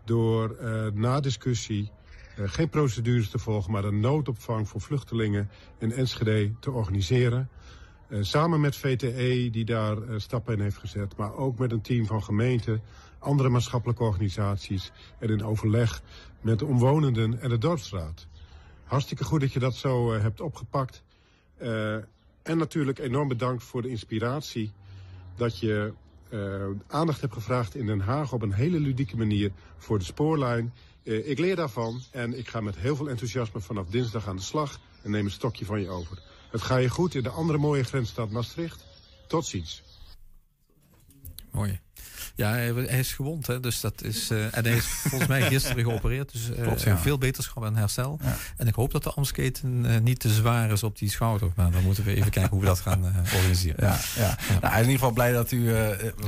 door uh, na discussie uh, geen procedures te volgen, maar een noodopvang voor vluchtelingen in Enschede te organiseren. Uh, samen met VTE, die daar stappen in heeft gezet, maar ook met een team van gemeenten, andere maatschappelijke organisaties en in overleg met de omwonenden en de dorpsraad. Hartstikke goed dat je dat zo hebt opgepakt. En natuurlijk enorm bedankt voor de inspiratie dat je uh, aandacht hebt gevraagd in Den Haag op een hele ludieke manier voor de spoorlijn. Ik leer daarvan en ik ga met heel veel enthousiasme vanaf dinsdag aan de slag en neem een stokje van je over. Het ga je goed in de andere mooie grensstad Maastricht. Tot ziens. Mooi. Ja, hij, hij is gewond, hè, dus dat is. eh, en hij is volgens mij gisteren geopereerd, dus Klopt, ja. veel beterschap en herstel. En ik hoop dat de Amsketen eh, niet te zwaar is op die schouder. Maar dan moeten we even kijken hoe we dat gaan organiseren. Ja, ja. Nou, hij is in ieder geval blij dat u,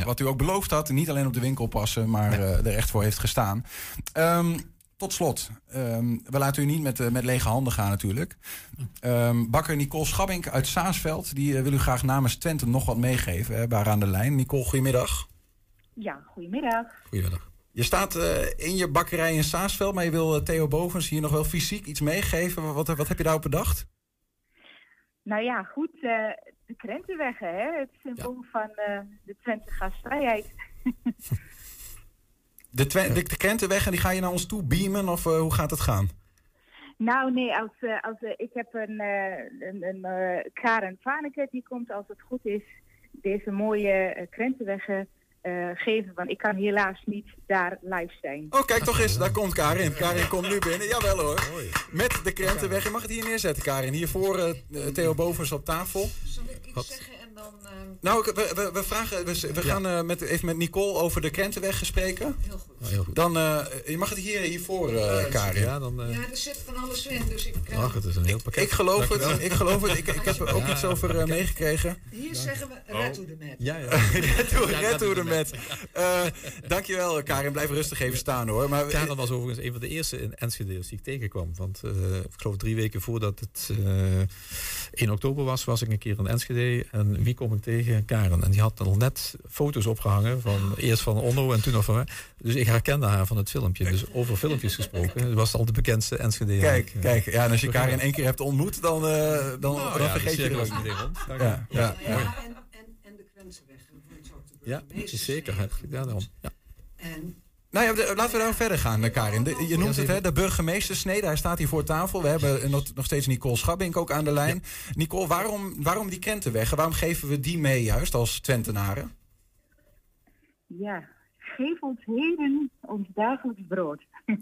wat u ook beloofd had, niet alleen op de winkel passen, maar er echt voor heeft gestaan. Ehm, tot slot, ehm, we laten u niet met, met lege handen gaan natuurlijk. Ehm, bakker Nicole Schabbink uit Saasveld, die wil u graag namens Twente nog wat meegeven. Haar aan de lijn. Nicole, goedemiddag. Ja, goedemiddag. Goedemiddag. Je staat eh, in je bakkerij in Saasveld, maar je wil eh, Theo Bovens hier nog wel fysiek iets meegeven. Wat, wat heb je daarop bedacht? Nou ja, goed, eh, de krentenweggen, hè? het symbool van de Twente gastvrijheid. <laughs> De, Twen- de, de Krentenweg, en die ga je naar ons toe beamen of hoe gaat het gaan? Nou nee, als, als, ik heb een, een, een Karen Vaneke, die komt als het goed is deze mooie krentenweggen eh, geven. Want ik kan helaas niet daar live zijn. Oh, kijk toch eens, daar komt Karin. Karin komt nu binnen. Jawel hoor. Met de Krentenweg. Je mag het hier neerzetten, Karin. Hiervoor eh, Theo Bovens op tafel. Zal ik iets zeggen en dan... eh, Nou, we, we, we, vragen, we, we gaan eh, met, even met Nicole over de Krentenweg spreken. Heel goed. heel goed. Dan, eh, je mag het hier, hiervoor, eh Karin. Ja, dan. eh, Ja, er zit van alles in, dus ik... Ach, het is een heel pakket. Ik geloof Dankjewel. het, ik geloof het. Ik, ik heb er ook Ja, iets over eh, meegekregen. Hier zeggen we red to the mat. Ja, ja. <laughs> Red to- the mat. Eh, dankjewel, Karin. Blijf rustig even staan hoor. Maar, Karel was overigens een van de eerste in Enschede's die ik tegenkwam. Want eh, ik geloof drie weken voordat het eh 1 oktober was, was ik een keer in Enschede. En wie kom ik tegen? Karen. En die had al net foto's opgehangen. Van, eerst van Onno en toen nog van mij. Dus ik herkende haar van het filmpje. Dus over filmpjes gesproken. Ze was al de bekendste Enschede. Kijk, kijk. Ja, en als je Karin één keer hebt ontmoet, dan, eh, dan, Nou dan ja, vergeet de je het Ja, ja, Ja, ja. en, en, en de Krentenweg. Ja, zeker. Ja, daarom. Ja. En Nou ja, de- laten we daar verder gaan, eh, Karin. De- je noemt het, hè, de burgemeestersnede. Hij staat hier voor tafel. We hebben nog, nog steeds Nicole Schabbink ook aan de lijn. Nicole, waarom, waarom die Krentenweg? Waarom geven we die mee juist als Twentenaren? Ja, geef ons heden ons dagelijks brood. <laughs>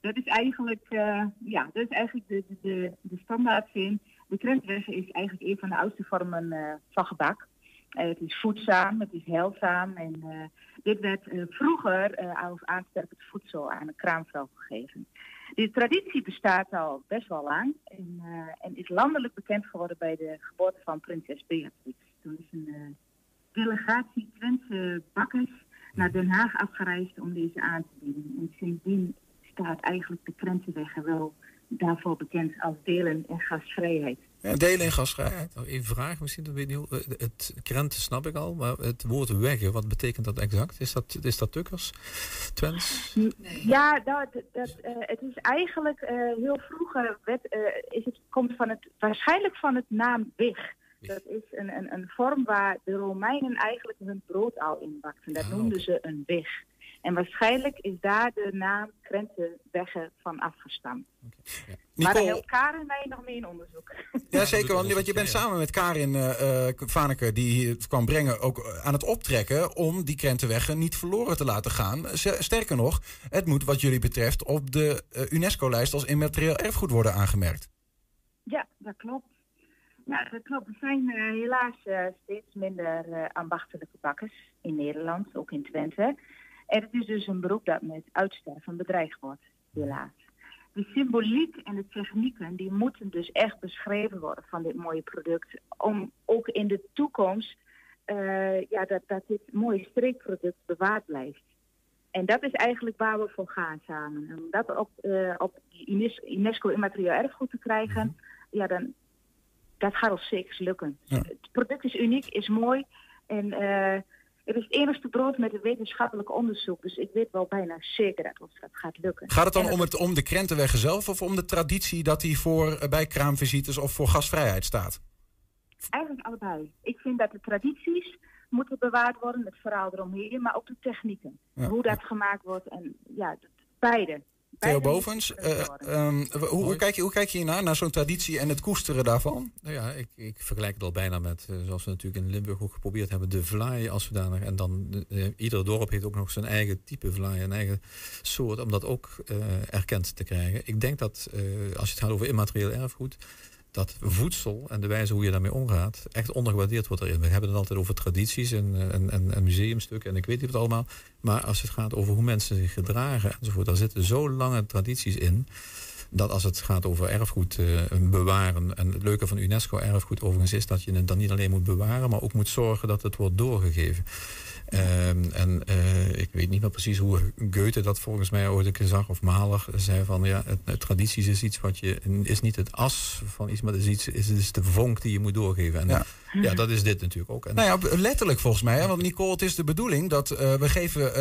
dat is eigenlijk, eh, ja, dat is eigenlijk de, de, de, de standaardzin. De krentenweg is eigenlijk een van de oudste vormen eh, van gebak. Eh, het is voedzaam, het is heilzaam. En eh, dit werd eh, vroeger eh, als aansterkend voedsel aan een kraamvrouw gegeven. De traditie bestaat al best wel lang en, eh, en is landelijk bekend geworden bij de geboorte van prinses Beatrix. Toen is een delegatie Twentse bakkers naar Den Haag afgereisd om deze aan te bieden. En sindsdien staat eigenlijk de Krentenweg wel daarvoor bekend als delen en gastvrijheid. Ja, delen en gasvrijheid. Even vraag, misschien dat weet ik niet hoe- eh, Het krenten snap ik al, maar het woord weggen, wat betekent dat exact? Is dat, is dat Tukkers? Twents? Ja, dat, dat, eh, het is eigenlijk eh, heel vroeger is het, komt van het, waarschijnlijk van het naam Wig. Dat is een, een, een vorm waar de Romeinen eigenlijk hun brood al in bakten. Dat noemden ze een wig. En waarschijnlijk is daar de naam Krentenweggen van afgestamd. Maar daar helpt Karen mij nog mee in onderzoek. <laughs> Ja, zeker. Want, want je bent samen met Karin eh eh, Vaneke, die hier het kwam brengen, ook eh, aan het optrekken om die krentenweggen niet verloren te laten gaan. Sterker nog, het moet wat jullie betreft op de UNESCO-lijst als immaterieel erfgoed worden aangemerkt. Ja, dat klopt. Ja, dat klopt. Er zijn helaas steeds minder eh, ambachtelijke bakkers in Nederland, ook in Twente. En het is dus een beroep dat met uitsterven bedreigd wordt, helaas. De symboliek en de technieken die moeten dus echt beschreven worden van dit mooie product. Om ook in de toekomst eh, ja, dat, dat dit mooie streekproduct bewaard blijft. En dat is eigenlijk waar we voor gaan samen. Om dat op, eh, op die UNESCO immaterieel erfgoed te krijgen, ja, dan, dat gaat ons zeker lukken. Het product is uniek, is mooi. En eh, het is het enigste brood met een wetenschappelijk onderzoek. Dus ik weet wel bijna zeker dat ons dat gaat lukken. Gaat het dan om, het, om de krentenweggen zelf of om de traditie dat die voor, eh, bij kraamvisites of voor gastvrijheid staat? Eigenlijk allebei. Ik vind dat de tradities moeten bewaard worden, het verhaal eromheen, maar ook de technieken. Ja. Hoe dat gemaakt wordt en ja, beide. Theo Bovens, eh, ehm, hoe, hoe, kijk je, hoe kijk je hiernaar, naar zo'n traditie en het koesteren daarvan? Nou ja, ik, ik vergelijk het al bijna met, eh, zoals we natuurlijk in Limburg ook geprobeerd hebben, de vlaai als zodanig. En dan, ieder dorp heeft ook nog zijn eigen type vlaai, een eigen soort, om dat ook eh, erkend te krijgen. Ik denk dat, eh, als je het gaat over immaterieel erfgoed, dat voedsel en de wijze hoe je daarmee omgaat echt ondergewaardeerd wordt erin. We hebben het altijd over tradities en, en, en, en museumstukken en ik weet niet wat allemaal. Maar als het gaat over hoe mensen zich gedragen enzovoort, daar zitten zo lange tradities in. Dat als het gaat over erfgoed uh, bewaren. En het leuke van UNESCO erfgoed overigens is dat je het dan niet alleen moet bewaren, maar ook moet zorgen dat het wordt doorgegeven. Um, en uh, ik weet niet meer precies hoe Goethe dat volgens mij ooit een keer zag, of Mahler zei van ja, het, het, tradities is iets wat je, is niet het as van iets, maar het is, iets, is, het is de vonk die je moet doorgeven. En ja, ja dat is dit natuurlijk ook. En nou ja, letterlijk volgens mij, hè? want Nicole, het is de bedoeling dat uh, we geven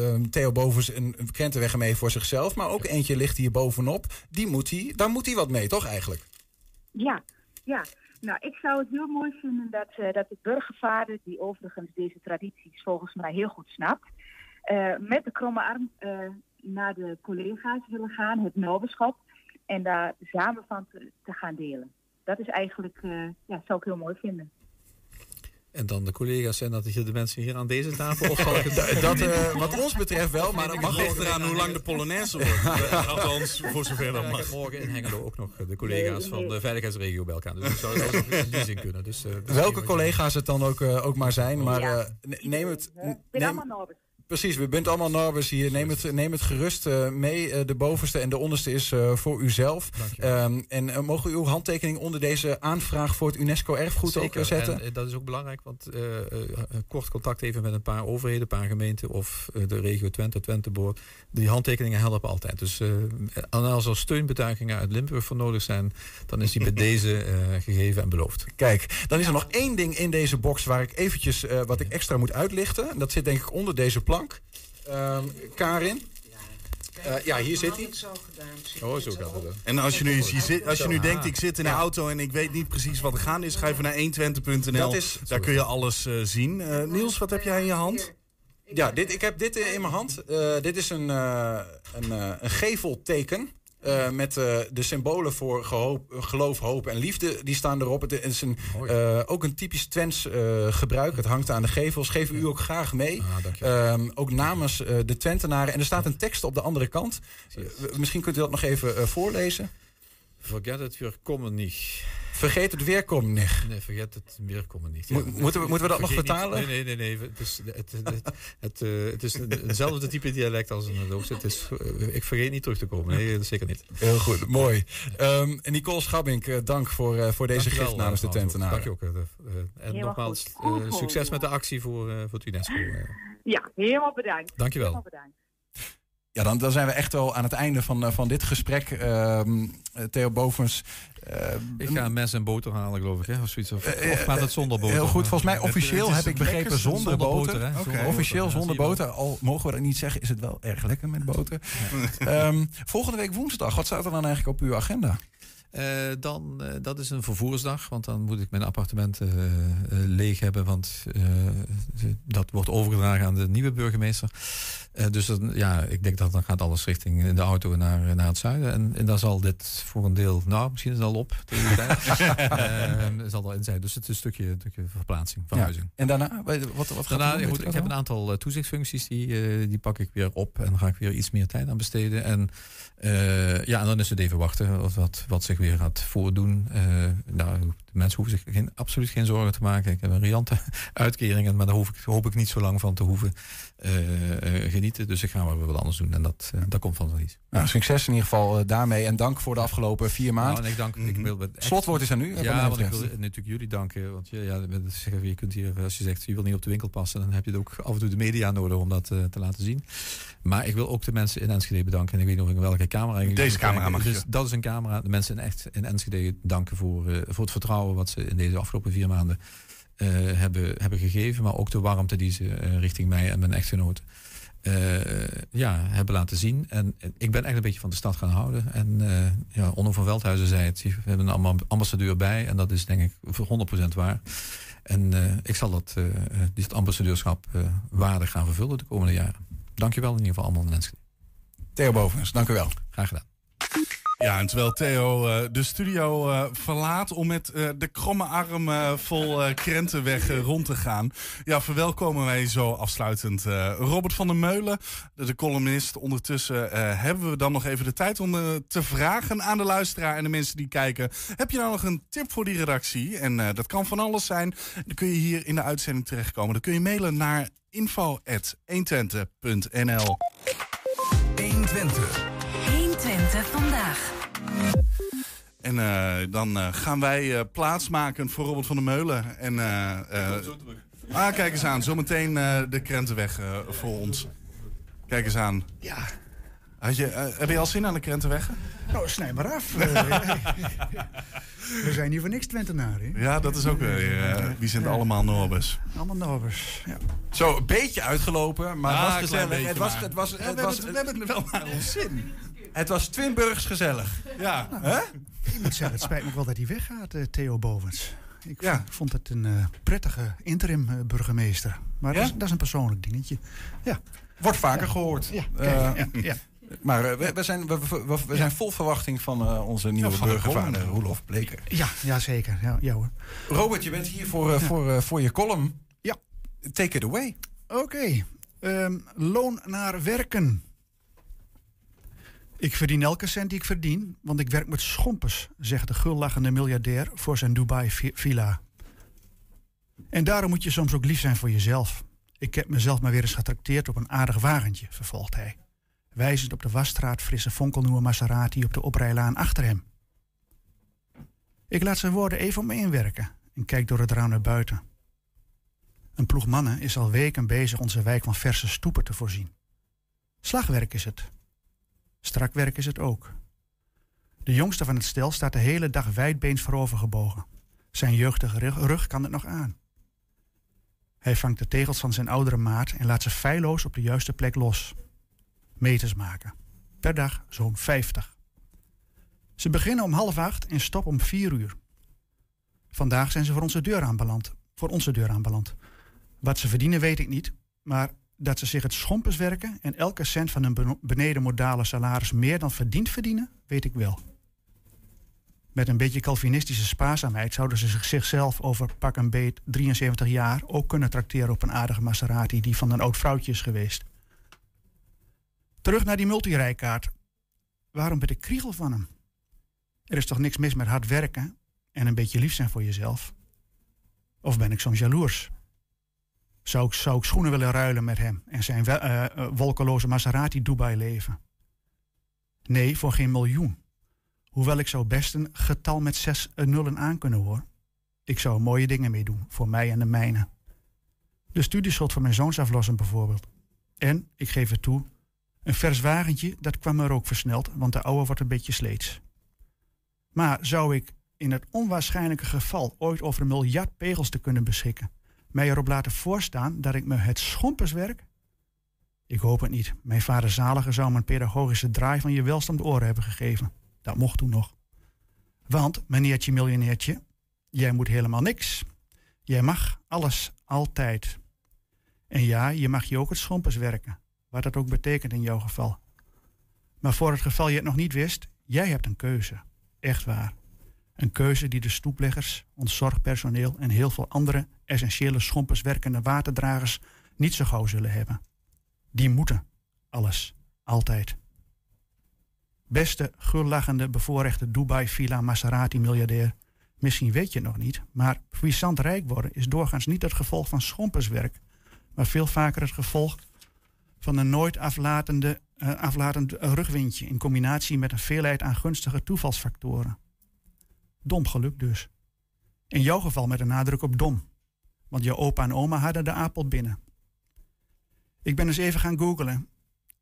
uh, Theo Bovens een krentenweg mee voor zichzelf, maar ook eentje ligt hier bovenop. Die moet hij, daar moet hij wat mee, toch eigenlijk? Ja, ja. Nou, ik zou het heel mooi vinden dat, uh, dat de burgervader, die overigens deze tradities volgens mij heel goed snapt, uh, met de kromme arm uh, naar de collega's willen gaan, het noberschap, en daar samen van te, te gaan delen. Dat is eigenlijk, ja, zou ik heel mooi vinden. En dan de collega's zijn dat de mensen hier aan deze tafel? Of zal <laughs> ik dat, dat uh, wat ons betreft wel, maar dat mag ligt eraan hoe lang de Polonaise wordt. <laughs> Althans, voor zover dat mag. morgen in Hengelo ook nog de collega's van de veiligheidsregio bij elkaar. Dus dat zou ook in die zin kunnen. Dus, uh, Welke collega's het dan ook, uh, ook maar zijn, maar uh, neem het... Neem, Precies, we bent allemaal Norbers hier. Neem het, neem het gerust uh, mee. Uh, de bovenste en de onderste is uh, voor uzelf. Um, en mogen uw handtekening onder deze aanvraag voor het UNESCO-erfgoed ook zetten? En, dat is ook belangrijk, want kort contact even met een paar overheden, een paar gemeenten of de regio Twente, Twenteboord. Die handtekeningen helpen altijd. Dus als er steunbetuigingen uit Limburg voor nodig zijn, dan is die bij <laughs> deze gegeven en beloofd. Kijk, dan is er nog één ding in deze box waar ik eventjes wat ik extra moet uitlichten. En dat zit denk ik onder deze plank. Um, Karin? Uh, ja, hier zit hij. Oh, zo gaat het. En als je nu, je zit, als je nu denkt, ik zit in een auto en ik weet niet precies wat er gaande is, ga even naar 120.nl. Daar kun je alles uh, zien. Uh, Niels, wat heb jij in je hand? Ja, dit, ik heb dit in mijn hand. dit is een, een, een gevelteken. Uh, met uh, de symbolen voor gehoop, geloof, hoop en liefde. Die staan erop. Het is een, uh, ook een typisch Twents gebruik. Het hangt aan de gevels. Geven u ook graag mee. Ah, ook namens de Twentenaren. En er staat een tekst op de andere kant. misschien kunt u dat nog even voorlezen. Forget it, wir kommen nicht. Vergeet het weerkomen niet. Nee, vergeet het weerkomen niet. Ja. moeten, we, moeten we dat nog vertalen? Niet, nee, nee, nee. nee. Het is, het, het, het, uh, het is hetzelfde type dialect als een doos. Het is, uh, ik vergeet niet terug te komen. Nee, zeker niet. Heel goed, mooi. Um, Nicole Schabbink, uh, dank voor, uh, voor deze gift namens de Tentenaren. Dank je ook. en nogmaals, succes met de actie voor, voor het UNESCO. Ja, helemaal bedankt. Dank je wel. Helemaal bedankt. Ja, dan, dan zijn we echt wel aan het einde van, van dit gesprek. Uh, Theo Bovens. Ik ga een mes en boter halen, geloof ik. Hè? Of, zoiets. Of, of gaat het zonder boter? Heel goed, volgens mij officieel heb ik begrepen zonder, zonder boter. boter okay. Officieel zonder boter. Al mogen we dat niet zeggen, is het wel erg lekker met boter. Um, volgende week woensdag, wat staat er dan eigenlijk op uw agenda? Uh, dan, uh, dat is een vervoersdag, want dan moet ik mijn appartement uh, leeg hebben, want dat wordt overgedragen aan de nieuwe burgemeester. dus dan, ja, ik denk dat dan gaat alles richting de auto naar, naar het zuiden. En, en dan zal dit voor een deel, nou, misschien is het al op tegen de tijd. <laughs> zal er in zijn. Dus het is een stukje, een stukje verplaatsing, verhuizing. Ja. En daarna, wat, wat gaat daarna, goed, ik heb een aantal toezichtsfuncties, die, die pak ik weer op en dan ga ik weer iets meer tijd aan besteden. En ja, en dan is het even wachten wat, wat zich weer gaat voordoen. Uh, nou, de mensen hoeven zich geen, absoluut geen zorgen te maken. Ik heb een riante <laughs> uitkeringen, maar daar hoef ik, hoop ik niet zo lang van te hoeven uh, uh, genieten. Dus ik ga maar weer wat anders doen en dat, dat komt van iets. Nou, succes in ieder geval daarmee en dank voor de afgelopen vier maanden. Nou, en ik dank, ik wil echt, Slotwoord is aan u. Ja, want ik wil natuurlijk jullie danken. Want ja, je kunt hier, als je zegt je wil niet op de winkel passen, dan heb je het ook af en toe de media nodig om dat te laten zien. Maar ik wil ook de mensen in Enschede bedanken. En ik weet nog in welke camera. Deze camera mag dus Dat is een camera. De mensen in, echt, in Enschede danken voor, uh, voor het vertrouwen wat ze in deze afgelopen vier maanden uh, hebben, hebben gegeven. Maar ook de warmte die ze uh, richting mij en mijn echtgenoten ja, hebben laten zien. En ik ben echt een beetje van de stad gaan houden. En ja, Onno van Veldhuizen zei het. We hebben een ambassadeur bij. En dat is denk ik voor 100% waar. En ik zal dat, dit ambassadeurschap waardig gaan vervullen de komende jaren. Dankjewel in ieder geval allemaal mensen. Theo Bovens, dank u wel. Graag gedaan. Ja, en terwijl Theo eh, de studio eh, verlaat om met eh, de kromme arm vol krentenweg eh, rond te gaan. Ja, verwelkomen wij zo afsluitend Robert van der Meulen, de, columnist. Ondertussen hebben we dan nog even de tijd om te vragen aan de luisteraar en de mensen die kijken. Heb je nou nog een tip voor die redactie? En dat kan van alles zijn. Dan kun je hier in de uitzending terechtkomen. Dan kun je mailen naar info.120.nl 120. 120 vandaag. En eh, dan eh, gaan wij eh, plaatsmaken voor Robert van der Meulen. En, eh, eh, ah, kijk eens aan. Zometeen eh, de krentenweg voor ons. Kijk eens aan. Ja. Had je, heb je al zin aan de krentenweg? Nou, snij maar af. <laughs> We zijn hier voor niks Twentenaren. hè? Ja, dat is ook weer. eh, wie zijn het allemaal Norbers? Allemaal Norbers. Ja. Zo, een beetje uitgelopen, maar Ah, het was gezellig. Het was, het was, het we, was, hebben het, we hebben het wel naar ons zin. Het was Twinburgs gezellig. Ja. Hè? Ik moet zeggen, het spijt me wel dat hij weggaat, eh, Theo Bovens. Ik Ja. vond, het een eh, prettige interim eh, burgemeester. Maar dat, is, dat is een persoonlijk dingetje. Ja. Wordt vaker gehoord. Ja. Maar we, we zijn, we, zijn vol verwachting van onze nieuwe van de burgervader. Roelof Bleker. Ja, ja, zeker. Ja, ja hoor. Robert, je bent hier voor, voor, voor je column. Ja. Take it away. Oké. Ehm, loon naar werken. Ik verdien elke cent die ik verdien, want ik werk met schompers, zegt de gullachende miljardair voor zijn Dubai-villa. En daarom moet je soms ook lief zijn voor jezelf. Ik heb mezelf maar weer eens getrakteerd op een aardig wagentje, vervolgt hij. Wijzend op de wasstraat frisse fonkelnieuwe Maserati op de oprijlaan achter hem. Ik laat zijn woorden even op me inwerken en kijk door het raam naar buiten. Een ploeg mannen is al weken bezig onze wijk van verse stoepen te voorzien. Slagwerk is het. Strak werk is het ook. De jongste van het stel staat de hele dag wijdbeens voorovergebogen. Zijn jeugdige rug, kan het nog aan. Hij vangt de tegels van zijn oudere maat en laat ze feilloos op de juiste plek los. Meters maken. Per dag zo'n 50. Ze beginnen om half acht en stoppen om vier uur. Vandaag zijn ze voor onze deur aanbeland. Voor onze deur aanbeland. Wat ze verdienen weet ik niet, maar dat ze zich het schompers werken en elke cent van hun beno- beneden modale salaris meer dan verdiend verdienen, weet ik wel. Met een beetje Calvinistische spaarzaamheid zouden ze zich- zichzelf over pak een beet 73 jaar ook kunnen trakteren op een aardige Maserati die van een oud vrouwtje is geweest. Terug naar die multirijkaart. Waarom ben ik kriegel van hem? Er is toch niks mis met hard werken en een beetje lief zijn voor jezelf? Of ben ik soms jaloers? Zou ik, zou ik schoenen willen ruilen met hem en zijn eh, wolkeloze Maserati Dubai leven? Nee, voor geen miljoen. Hoewel ik zou best een getal met zes eh, nullen aan kunnen hoor. Ik zou mooie dingen mee doen, voor mij en de mijne. De studieschuld van mijn zoons aflossen bijvoorbeeld. En, ik geef het toe, een vers wagentje, dat kwam er ook versneld, want de oude wordt een beetje sleets. Maar zou ik in het onwaarschijnlijke geval ooit over een miljard pegels te kunnen beschikken, mij erop laten voorstaan dat ik me het schomperswerk? Ik hoop het niet. Mijn vader zalige zou een pedagogische draai van je welst om de oren hebben gegeven. Dat mocht toen nog. Want, meneertje miljonairtje, jij moet helemaal niks. Jij mag alles, altijd. En ja, je mag je ook het schompers werken. Wat dat ook betekent in jouw geval. Maar voor het geval je het nog niet wist, jij hebt een keuze. Echt waar. Een keuze die de stoepleggers, ons zorgpersoneel en heel veel andere essentiële schompers werkende waterdragers niet zo gauw zullen hebben. Die moeten. Alles. Altijd. Beste, gullachende, bevoorrechte Dubai-villa Maserati-miljardair. Misschien weet je nog niet, maar puissant rijk worden is doorgaans niet het gevolg van schomperswerk, maar veel vaker het gevolg van een nooit aflatende, eh, aflatend rugwindje in combinatie met een veelheid aan gunstige toevalsfactoren. Dom geluk dus. In jouw geval met een nadruk op dom, want jouw opa en oma hadden de apel binnen. Ik ben eens even gaan googlen.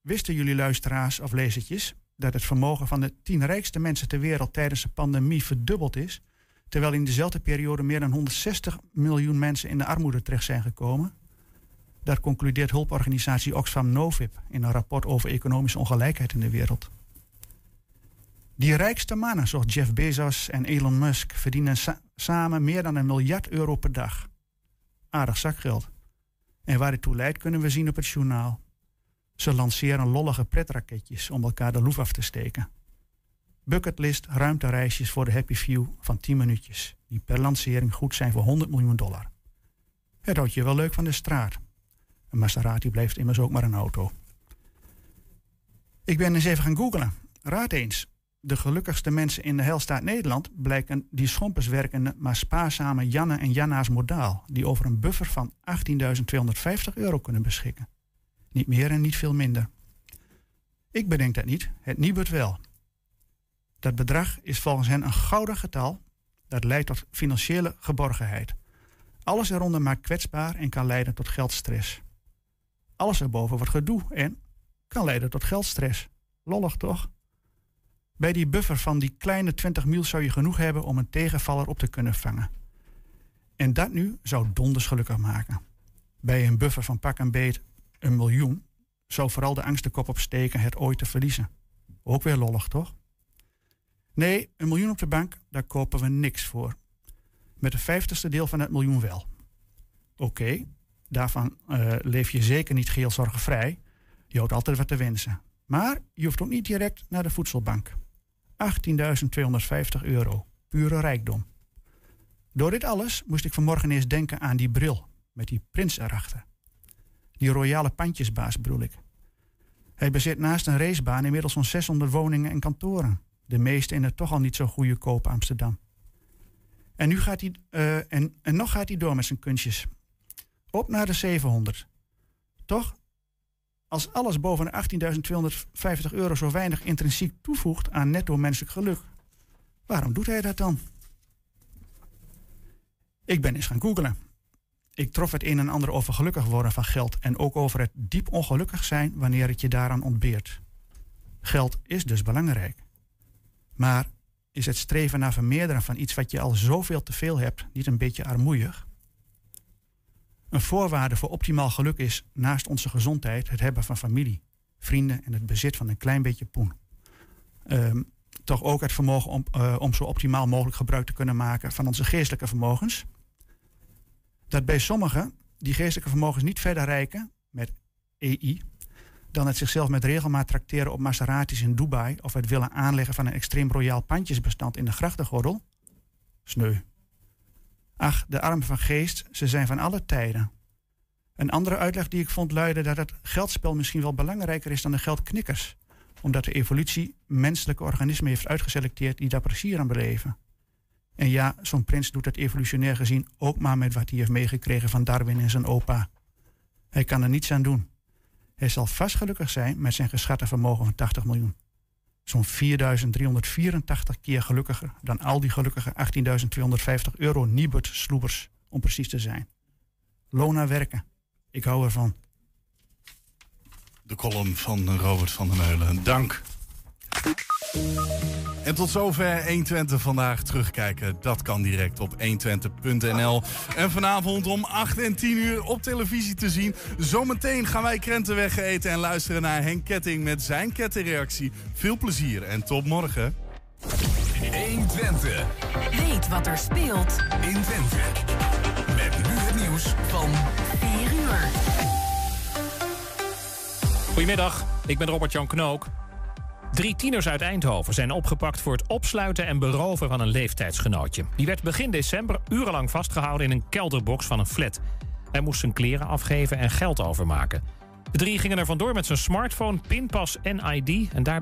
Wisten jullie luisteraars of lezertjes dat het vermogen van de tien rijkste mensen ter wereld tijdens de pandemie verdubbeld is, terwijl in dezelfde periode meer dan 160 miljoen mensen in de armoede terecht zijn gekomen? Dat concludeert hulporganisatie Oxfam Novib in een rapport over economische ongelijkheid in de wereld. Die rijkste mannen, zoals Jeff Bezos en Elon Musk, verdienen sa- samen meer dan een miljard euro per dag. Aardig zakgeld. En waar dit toe leidt, kunnen we zien op het journaal. Ze lanceren lollige pretraketjes om elkaar de loef af te steken. bucketlist ruimtereisjes voor de Happy Few van 10 minuutjes. Die per lancering goed zijn voor 100 miljoen dollar. Het houdt je wel leuk van de straat. Een Maserati blijft immers ook maar een auto. Ik ben eens even gaan googlen. Raad eens. De gelukkigste mensen in de heelstaat Nederland blijken die schompers werkende, maar spaarzame Janne en Janna's modaal, die over een buffer van 18.250 euro kunnen beschikken. Niet meer en niet veel minder. Ik bedenk dat niet, het Nibud wel. Dat bedrag is volgens hen een gouden getal dat leidt tot financiële geborgenheid. Alles eronder maakt kwetsbaar en kan leiden tot geldstress. Alles erboven wordt gedoe en kan leiden tot geldstress. Lollig toch? Bij die buffer van die kleine 20 mil zou je genoeg hebben om een tegenvaller op te kunnen vangen. En dat nu zou donders gelukkig maken. Bij een buffer van pak en beet een miljoen zou vooral de angst de kop opsteken het ooit te verliezen. Ook weer lollig, toch? Nee, een miljoen op de bank, daar kopen we niks voor. Met een vijftigste deel van het miljoen wel. Oké, daarvan uh, leef je zeker niet geheel zorgenvrij. Je houdt altijd wat te wensen. Maar je hoeft ook niet direct naar de voedselbank. 18.250 euro, pure rijkdom. Door dit alles moest ik vanmorgen eens denken aan die bril met die prins erachter. Die royale pandjesbaas bedoel ik. Hij bezit naast een racebaan inmiddels zo'n 600 woningen en kantoren. De meeste in het toch al niet zo goede koop Amsterdam. En, nu gaat hij, en, en nog gaat hij door met zijn kunstjes. Op naar de 700. Toch? Als alles boven de 18.250 euro zo weinig intrinsiek toevoegt aan netto menselijk geluk, waarom doet hij dat dan? Ik ben eens gaan googlen. Ik trof het een en ander over gelukkig worden van geld en ook over het diep ongelukkig zijn wanneer het je daaraan ontbeert. Geld is dus belangrijk. Maar is het streven naar vermeerderen van iets wat je al zoveel te veel hebt niet een beetje armoeig? Een voorwaarde voor optimaal geluk is, naast onze gezondheid, het hebben van familie, vrienden en het bezit van een klein beetje poen. Um, toch ook het vermogen om, uh, om zo optimaal mogelijk gebruik te kunnen maken van onze geestelijke vermogens. Dat bij sommigen die geestelijke vermogens niet verder reiken met EI, dan het zichzelf met regelmaat trakteren op Maseratis in Dubai of het willen aanleggen van een extreem royaal pandjesbestand in de grachtengordel? Sneu. Ach, de armen van geest, ze zijn van alle tijden. Een andere uitleg die ik vond luidde dat het geldspel misschien wel belangrijker is dan de geldknikkers, omdat de evolutie menselijke organismen heeft uitgeselecteerd die daar plezier aan beleven. En ja, zo'n prins doet het evolutionair gezien ook maar met wat hij heeft meegekregen van Darwin en zijn opa. Hij kan er niets aan doen. Hij zal vast gelukkig zijn met zijn geschatte vermogen van 80 miljoen. Zo'n 4.384 keer gelukkiger dan al die gelukkige 18.250 euro Nibud sloebers, om precies te zijn. Loon naar werken. Ik hou ervan. De column van Robert van der Meulen. Dank. En tot zover 120 vandaag terugkijken. Dat kan direct op 120.nl. En vanavond om 8 en 10 uur op televisie te zien. Zometeen gaan wij krentenweg eten en luisteren naar Henk Ketting met zijn kettingreactie. Veel plezier en tot morgen. 120. Weet wat er speelt in Twente. Met nu het nieuws van 4 uur. Goedemiddag, ik ben Robert-Jan Knook. Drie tieners uit Eindhoven zijn opgepakt voor het opsluiten en beroven van een leeftijdsgenootje. Die werd begin december urenlang vastgehouden in een kelderbox van een flat. Hij moest zijn kleren afgeven en geld overmaken. De drie gingen er vandoor met zijn smartphone, pinpas en ID en daarbij